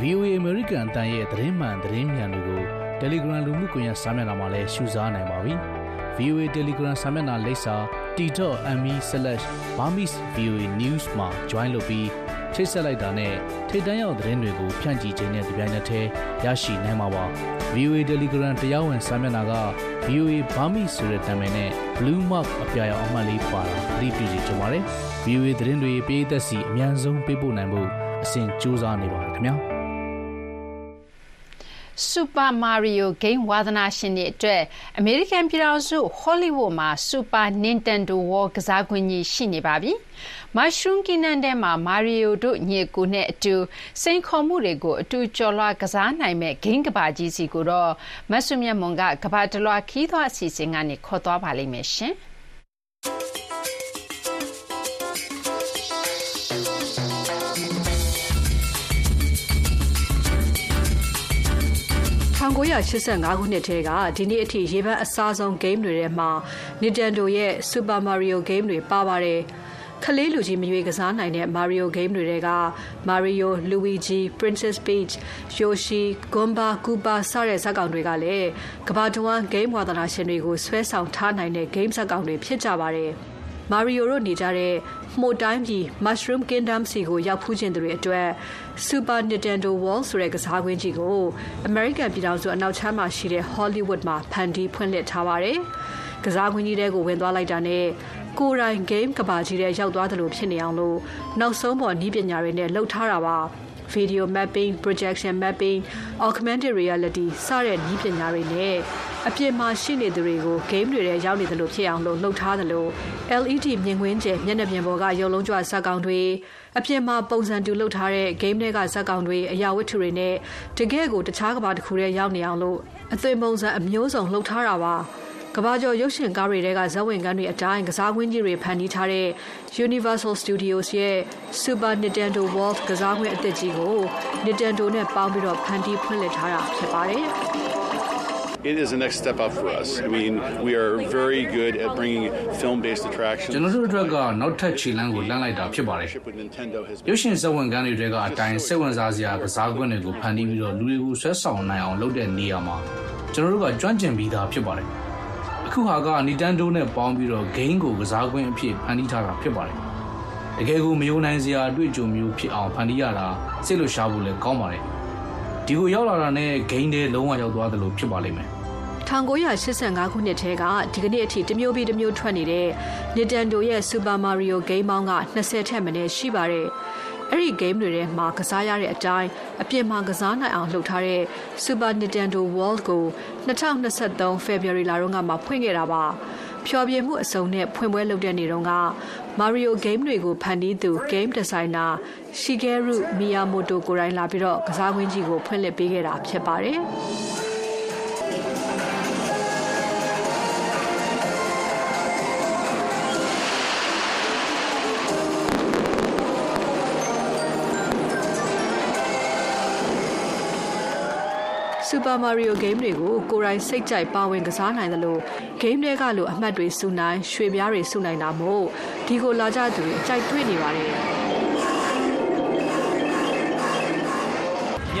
VOA American အတန်ရဲ့သတင်းမှန်သတင်းမြန်တွေကို Telegram လူမှုကွန်ရက်စာမျက်နှာမှာလည်းရှုစားနိုင်ပါပြီ။ VOA Telegram စာမျက်နှာလိပ်စာ t.me/burmese.voanews မှာ join လုပ်ပြီးချိတ်ဆက်လိုက်တာနဲ့ထိတ်တန့်ရောက်သတင်းတွေကိုဖြန့်ကျီခြင်းနဲ့ကြပြိုင်နက်ထဲရရှိနိုင်မှာပါ။ VOA Telegram တရားဝင်စာမျက်နှာက VOA Burmese ဆိုတဲ့နာမည်နဲ့ Blue Mark အပြာရောင်အမှတ်လေးပါတာသတိပြုစီကြပါရစေ။ VOA သတင်းတွေပေးသက်စီအများဆုံးပေးပို့နိုင်ဖို့အစဉ်ကြိုးစားနေပါတယ်ခင်ဗျာ။ Super Mario Game ဝါသနာရှင်တွေအတွက်အမေရိကန်ပြည်ထောင်စုဟောလိဝုဒ်မှာ Super Nintendo World ကစားကွင်းကြီးရှိနေပါပြီ။ Mushroom Kingdom ထဲမှာ Mario တို့ညီအကိုနဲ့အတူစိန်ခေါ်မှုတွေကိုအတူကျော်လွှားကစားနိုင်မယ့်ဂိမ်းကမ္ဘာကြီးဆီကိုတော့မစုမြတ်မွန်ကကမ္ဘာတလွှားခရီးသွားအစီအစဉ်ကနေခေါ်သွားပါလိမ့်မယ်ရှင်။ 1985ခုနှစ်ထဲကဒီနေ့အထိရေပန်းအစားဆုံး game တွေထဲမှာ Nintendo ရဲ့ Super Mario game တွေပါပါတယ်။ခလေးလူကြီးမရွေးကစားနိုင်တဲ့ Mario game တွေထဲက Mario, Luigi, Princess Peach, Yoshi, Goomba, Koopa စတဲ့ဇာတ်ကောင်တွေကလည်းကမ္ဘာတဝန်း game ဝါသနာရှင်တွေကိုဆွဲဆောင်ထားနိုင်တဲ့ game ဇာတ်ကောင်တွေဖြစ်ကြပါတယ်။ Mario တို့နေကြတဲ့မှုတ်တိုင်းပြည် Mushroom Kingdom စီကိုရောက်ဖူးခြင်းတွေအတွက် Super Nintendo World ဆိုတဲ့ကစားကွင်းကြီးကို American ပြည်ထောင်စုအနောက်ခြမ်းမှာရှိတဲ့ Hollywood မှာဖန်တီးဖွင့်လှစ်ထားပါတယ်။ကစားကွင်းကြီးထဲကိုဝင်သွားလိုက်တာနဲ့ကိုယ်တိုင် game ကဘာကြီးထဲရောက်သွားတယ်လို့ဖြစ်နေအောင်လို့နောက်ဆုံးပေါ်နည်းပညာတွေနဲ့လှုပ်ထားတာပါ။ video mapping, projection mapping, augmented reality စတဲ့နည်းပညာတွေနဲ့ အပြင်မှာရှိနေသူတွေကို game တွေထဲရောက်နေတယ်လို့ဖြစ်အောင်လို့လှုပ်ထားတယ်လို့ LED မြင်ကွင်းကျယ်မျက်နှာပြင်ပေါ်ကရုပ်လုံးကြွဇာတ်ကောင်တွေအပြင်မှာပုံစံတူလုပ်ထားတဲ့ game တွေကဇာတ်ကောင်တွေအရာဝတ္ထုတွေနဲ့တကယ့်ကိုတခြားကဘာတစ်ခုထဲရောက်နေအောင်လို့အသွင်ပုံစံအမျိုးစုံလှုပ်ထားတာပါကဘာကျော်ရုပ်ရှင်ကားတွေထဲကဇဝင်ကန်းတွေအတိုင်းကစားကွင်းကြီးတွေဖန်တီးထားတဲ့ Universal Studios ရဲ့ Super Nintendo World ကစားကွင်းအသစ်ကြီးကို Nintendo နဲ့ပေါင်းပြီးတော့ဖန်တီးဖွင့်လှစ်ထားတာဖြစ်ပါတယ်။ It is the next step up for us. I mean, we are very good at bringing film-based attractions. ကျွန်တော်တို့အတွက်ကနောက်ထပ်ခြေလှမ်းကိုလှမ်းလိုက်တာဖြစ်ပါတယ်။ရုပ်ရှင်ဇာတ်ဝင်ကန်းတွေထဲကအတိုင်းစိတ်ဝင်စားစရာကစားကွင်းတွေကိုဖန်တီးပြီးတော့လူတွေကိုဆွဲဆောင်နိုင်အောင်လုပ်တဲ့နေရာမှာကျွန်တော်တို့ကကြွန့်ကျင်ပြီးသားဖြစ်ပါတယ်။အခုဟာက Nintendo နဲ့ပေါင်းပြီးတော့ game ကိုကစားကွင်းအဖြစ်ဖန်တီးထားတာဖြစ်ပါတယ်။တကယ်ကိုမယုံနိုင်စရာအတွေ့အကြုံမျိုးဖြစ်အောင်ဖန်တီးရတာစိတ်လှရှားဖို့လည်းကောင်းပါတယ်။ ဒီကိုရောက်လာတာနဲ့ game တွေလုံးဝရောက်သွားတယ်လို့ဖြစ်ပါလိမ့်မယ်။1985ခုနှစ်ထဲကဒီကနေ့အထိတမျိုးပြီးတမျိုးထွက်နေတဲ့ Nintendo ရဲ့ Super Mario Game ပေါင်းက20ထက်မနည်းရှိပါတယ်။အဲ့ဒီ game တွေထဲမှာကစားရတဲ့အတိုင်းအပြင်မှာကစားနိုင်အောင်လှုပ်ထားတဲ့ Super Nintendo World ကို2023 February လတုန်းကမှဖွင့်ခဲ့တာပါ။ဖျော်ဖြေမှုအစုံနဲ့ဖွင့်ပွဲလုပ်တဲ့နေ့တုန်းက Mario Game တွေကိုဖန်တီးသူ Game Designer Shigeru Miyamoto ကိုယ်တိုင်လာပြီးတော့ကစားကွင်းကြီးကိုဖွင့်လှစ်ပေးခဲ့တာဖြစ်ပါတယ်။ Super Mario Game တွေကိုကိုယ်တိုင်စိတ်ကြိုက်ပါဝင်ကစားနိုင်တယ်လို့ game တွေကလိုအမှတ်တွေစုနိုင်ရွှေပြားတွေစုနိုင်တာမို့ဒီကိုလာကြသူတွေကြိုက်တွေ့နေပါတယ်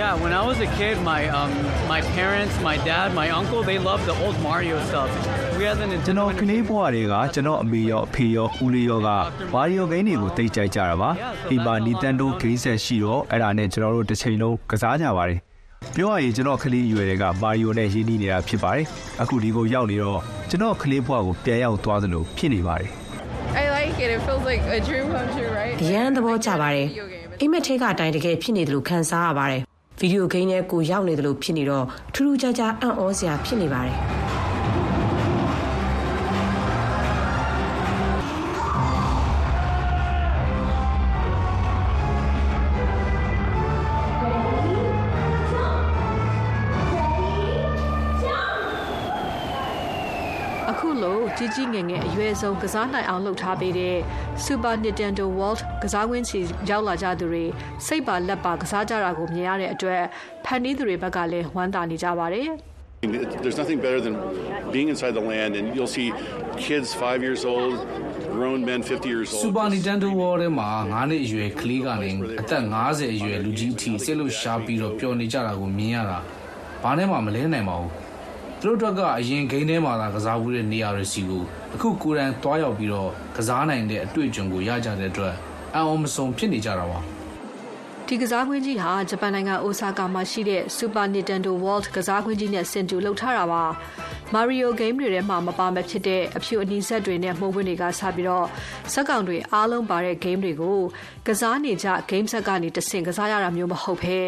Yeah, when I was a kid, my um, my parents, my dad, my uncle, they loved the old Mario stuff. We had the ကျွန် Nintendo တော်ကလေးဘဝတွေကကျွန်တော်အမေရောအဖေရောဦးလေးရောကမာရီယိုဂိမ်းတွေကိုတိတ်ကြိုက်ကြတာပါ။အိမ်မှာ Nintendo ဂိမ်းဆက်ရှိတော့အဲ့ဒါနဲ့ကျွန်တော်တို့တစ်ချိန်လုံးကစားကြပါတယ်။ ပြောရရင်ကျွန်တော်ကလေးရွယ်တွေကမာရီယိုနဲ့ရင်းနှီးနေတာဖြစ်ပါတယ်။အခုဒီကိုရောက်နေတော့ကျွန်တော်ကလေးဘဝကိုပြန်ရောက်သွားသလိုဖြစ်နေပါတယ် I like it. It feels like a dream come true, right? အရန်သဘောကျပါတယ်အိမ်မက်ထဲကအတိုင်းတကယ်ဖြစ်နေတယ်လို့ခံစားရပါတယ်ဗီဒီယိုဂိမ်းထဲကိုရောက်နေတယ်လို့ဖြစ်နေတော့ထူးထူးခြားခြားအံ့ဩစရာဖြစ်နေပါတယ် ကြီးကြီးငယ်ငယ်အရွယ်ဆုံးကစားနိုင်အောင်လုပ်ထားပေးတဲ့ Super Nintendo World ကစားကွင်းစီရောက်လာကြသူတွေစိတ်ပါလက်ပါကစားကြတာကိုမြင်ရတဲ့အတွက်ဖန်တီးသူတွေဘက်ကလည်းဝမ်းသာနေကြပါတယ် There's nothing better than being inside the land and you'll see kids 5 years old grown men 50 years old Super Nintendo World ထဲမှာ9နှစ်အရွယ်ကလေးကနေအသက်50အရွယ်လူကြီးအထိစိတ်လို့ရှားပြီးတော့ပျော်နေကြတာကိုမြင်ရတာဘာနဲ့မှမလဲနိုင်ပါဘူး သူတို့အတွက်ကအရင်ဂိမ်းထဲမှာသာကစားဘူးတဲ့နေရာတွေစီကိုအခုကိုယ်တိုင်တွားရောက်ပြီးတော့ကစားနိုင်တဲ့အတွေ့အကြုံကိုရကြတဲ့အတွက်အံ့ဩမဆုံးဖြစ်နေကြတာပါဒီကစားကွင်းကြီးဟာဂျပန်နိုင်ငံအိုဆာကာမှာရှိတဲ့ Super Nintendo World ကစားကွင်းကြီးနဲ့ဆင်တူလုပ်ထားတာပါ။ Mario game တွေထဲမှာမပါမဖြစ်တဲ့အဖြူအနီဆက်တွေနဲ့မှုန့်ပွင့်တွေကစပြီးတော့စက်ကောင်တွေအားလုံးပါတဲ့ game တွေကိုကစားနေကြ game set ကနေတဆင့်ကစားရတာမျိုးမဟုတ်ဘဲ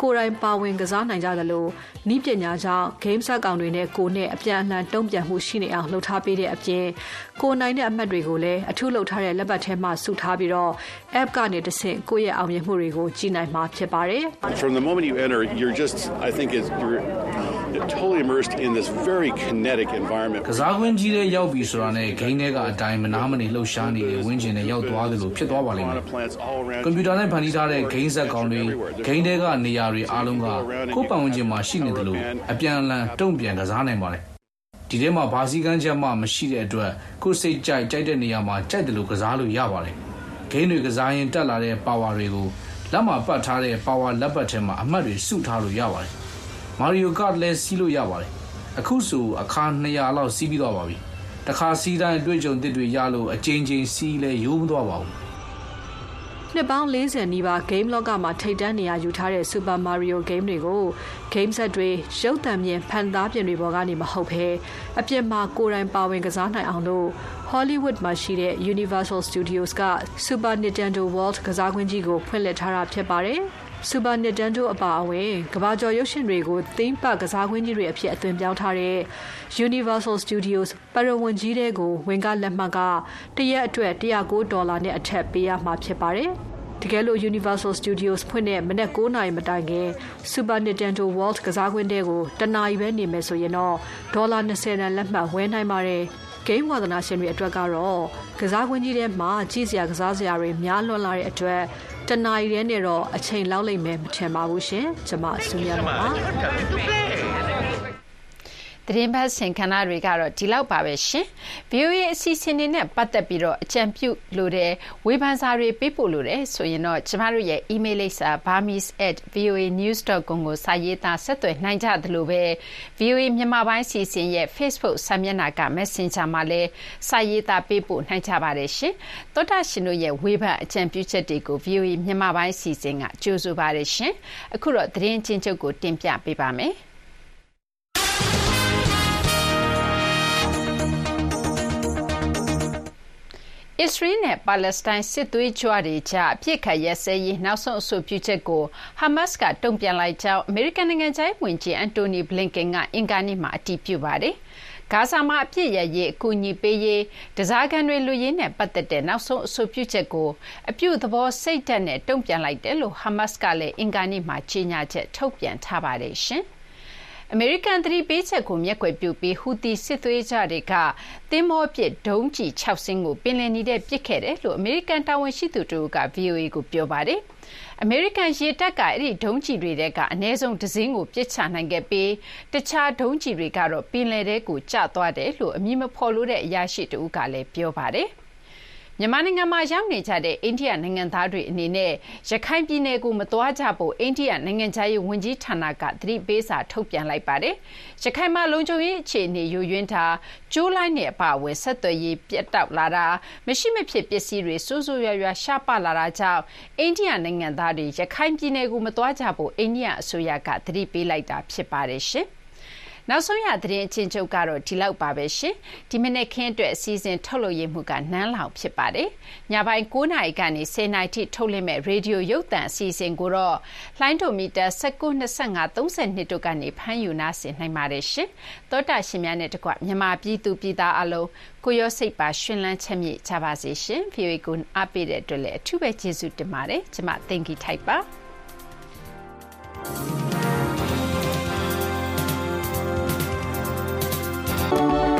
ကိုယ်တိုင်ပါဝင်ကစားနိုင်ကြသလိုဤပညာကြောင့် game set ကောင်တွေနဲ့ကိုနဲ့အပြန်အလှန်တုံ့ပြန်မှုရှိနေအောင်လှုပ်ထားပေးတဲ့အပြင်ကိုနိုင်တဲ့အမှတ်တွေကိုလည်းအထူးလှုပ်ထားတဲ့လက်ပတ်ထဲမှာစုထားပြီးတော့ app ကနေတဆင့်ကိုယ့်ရဲ့အောင်မြင်မှုတွေကိုကြည့်နိုင်မှာဖြစ်ပါတယ် From the moment you enter you're just I think is you're totally immersed in this very kinetic environment ကစားကွင်းကြီးထဲရောက်ပြီဆိုတာနဲ့ဂိမ်းထဲကအတိုင်းမနာမနေလှုပ်ရှားနေတဲ့ဝင်းကျင်နဲ့ရောက်သွားတယ်လို့ဖြစ်သွားပါလိမ့်မယ်ကွန်ပျူတာနဲ့ဖန်တီးထားတဲ့ဂိမ်းဆက်ကောင်တွေဂိမ်းထဲကနေရာတွေအားလုံးကကိုယ်ပတ်ဝန်းကျင်မှာရှိနေတယ်လို့အပြန်အလှန်တုံ့ပြန်ကစားနိုင်ပါတယ်ဒီထဲမှာဘာစီကန်းချက်မှမရှိတဲ့အတွက်ကိုယ်စိတ်ကြိုက်ကြိုက်တဲ့နေရာမှာကြိုက်တယ်လို့ကစားလို့ရပါတယ်ဂိမ်းတွေကစားရင်တက်လာတဲ့ပါဝါတွေကိုလက်မှာပတ်ထားတဲ့ပါဝါလက်ပတ်ထဲမှာအမှတ်တွေစုထားလို့ရပါတယ်မာရီယိုကတ်လည်းစီးလို့ရပါတယ် အခုဆိုအခါ200လောက်စီးပြီးသွားပါပြီတခါစီးတိုင်းတွေ့ကြုံတစ်တွေရလို့အချင်းချင်းစီးလဲရိုးမသွားပါဘူးနှစ်ပေါင်း40နီးပါး game လောကမှာထိပ်တန်းနေရာယူထားတဲ့ Super Mario game တွေကို game set တွေရုပ်သံမြင်ဖန်သားပြင်တွေပေါ်ကနေမဟုတ်ဘဲအပြင်မှာကိုယ်တိုင်ပါဝင်ကစားနိုင်အောင်လို့ Hollywood မှာရှိတဲ့ Universal Studios က Super Nintendo World ကစားကွင်းကြီးကိုဖွင့်လှစ်ထားတာဖြစ်ပါတယ်။ Super Nintendo အပါအဝင်ကဘာကျော်ရုပ်ရှင်တွေကို theme park ကစားကွင်းကြီးတွေအဖြစ်အသွင်ပြောင်းထားတဲ့ Universal Studios ပရဝဏ်ကြီးတဲ့ကိုဝင်ကလက်မှတ်ကတရက်အတွက်109ဒေါ်လာနဲ့အထက်ပေးရမှာဖြစ်ပါတယ်။တကယ်လို့ Universal Studios ဖွင့်တဲ့မနက်9:00နာရီမတိုင်ခင် Super Nintendo World ကစားကွင်းတဲကိုတနာရီပဲနေမယ်ဆိုရင်တော့ဒေါ်လာ20တန်လက်မှတ်ဝယ်နိုင်ပါတယ်။ game ဝါသနာရှင်တွေအတွက်ကတော့ကစားကွင်းကြီးထဲမှာကြည့်စရာကစားစရာတွေများလွန်းလာတဲ့အတွက်တနာရီထဲနဲ့တော့အချိန်လောက်လိမ့်မယ်မထင်ပါဘူးရှင်ကျွန်မဆူမြတ်ပါ သတင်းပတ်စင်ခဏတွေကတော့ဒီလောက်ပါပဲရှင် VOA အစီအစဉ်တွေနဲ့ပတ်သက်ပြီးတော့အကြံပြုလို့တဲ့ဝေဖန်စာတွေပေးပို့လို့တဲ့ဆိုရင်တော့ကျမတို့ရဲ့ email လိပ်စာ burmese@voanews.com ကိုစာရေးသားဆက်သွယ်နိုင်ကြသလိုပဲ VOA မြန်မာပိုင်းစီစဉ်ရဲ့ Facebook စာမျက်နှာက Messenger မှာလည်းစာရေးသားပေးပို့နိုင်ကြပါတယ်ရှင်သောတာရှင်တို့ရဲ့ဝေဖန်အကြံပြုချက်တွေကို VOA မြန်မာပိုင်းစီစဉ်ကကြိုးဆိုပါတယ်ရှင်အခုတော့သတင်းချင်းချုပ်ကိုတင်ပြပေးပါမယ် အစ္စရေးနဲ့ ပါလက်စတိုင်း စစ်သွေးကြွတွေကြားအပြစ်ခတ်ရက်စဲရေး နောက်ဆုံးအဆိုပြုချက်ကို ဟာမတ်စ်က တုံ့ပြန်လိုက်ကြောင်း အမေရိကန်နိုင်ငံခြားရေးဝန်ကြီးအန်တိုနီဘလင်ကန်ကအင်္ဂါနေ့မှာ အတည်ပြုပါတယ်။ဂါဇာမှာအပြစ်ရရေး အကူအညီပေးရေးတစားကန်တွေလူရင်းနဲ့ပတ်သက်တဲ့ နောက်ဆုံးအဆိုပြုချက်ကို အပြုသဘောစိတ်ဓာတ်နဲ့ တုံ့ပြန်လိုက်တယ်လို့ ဟာမတ်စ်ကလည်း အင်္ဂါနေ့မှာ ကြေညာချက် ထုတ်ပြန်ထားပါတယ်ရှင်။ အမေရိကန်သတိပေးချက်ကိုမျက်ကွယ်ပြုပြီးဟူသီစစ်သွေးကြတွေကသင်္ဘောပစ်ဒုံးကျည်၆စင်းကိုပင်လယ်နီထဲပစ်ခဲ့တယ်လို့အမေရိကန်တာဝန်ရှိသူတဦးက VOA ကိုပြောပါတယ်။အမေရိကန်ရေတပ်ကအဲ့ဒီဒုံးကျည်တွေထဲကအနည်းဆုံးတစ်စင်းကိုပစ်ချနိုင်ခဲ့ပြီးတခြားဒုံးကျည်တွေကတော့ပင်လယ်ထဲကိုကျသွားတယ်လို့အမည်မဖော်လို့တဲ့အရာရှိတဦးကလည်းပြောပါတယ်။ မြန်မာနိုင်ငံမှာရောက်နေကြတဲ့အိန္ဒိယနိုင်ငံသားတွေအနေနဲ့ရခိုင်ပြည်နယ်ကိုမသွားကြဖို့အိန္ဒိယနိုင်ငံခြားရေးဝန်ကြီးဌာနကသတိပေးစာထုတ်ပြန်လိုက်ပါတယ်။ရခိုင်မှာလုံခြုံရေးအခြေအနေယိုယွင်းတာ၊ကြိုးလိုင်းနဲ့အပါအဝင်ဆက်သွယ်ရေးပြတ်တောက်လာတာ၊မရှိမဖြစ်ပစ္စည်းတွေဆိုးဆိုးရွားရွားရှားပါးလာတာကြောင့်အိန္ဒိယနိုင်ငံသားတွေရခိုင်ပြည်နယ်ကိုမသွားကြဖို့အိန္ဒိယအစိုးရကသတိပေးလိုက်တာဖြစ်ပါတယ်ရှင်။ဒ နောက်ဆုံးရသတင်းအချင်းချုပ်ကတော့ဒီလောက်ပါပဲရှင်ဒီမနေ့ခင်းအတွက်အစည်းအဝေးထုတ်လို့ရမှုကနန်းလောင်ဖြစ်ပါတယ်ညပိုင်း9နာရီကနေ10နာရီထိထုတ်လွှင့်မဲ့ရေဒီယိုရုပ်သံအစီအစဉ်ကိုတော့လိုင်းဒိုမီတာ19 25 32တို့ကနေဖမ်းယူနာဆင်နိုင်ပါတယ်ရှင်သောတာရှင်များနဲ့တကွမြန်မာပြည်သူပြည်သားအလုံးကိုရောစိတ်ပါရှင်လန်းချမ်းမြေ့ကြပါစေရှင် VOA ကိုအားပေးတဲ့အတွက်လည်းအထူးပဲကျေးဇူးတင်ပါတယ်ကျမသင်္ကီထိုက်ပါ thank you Thank you.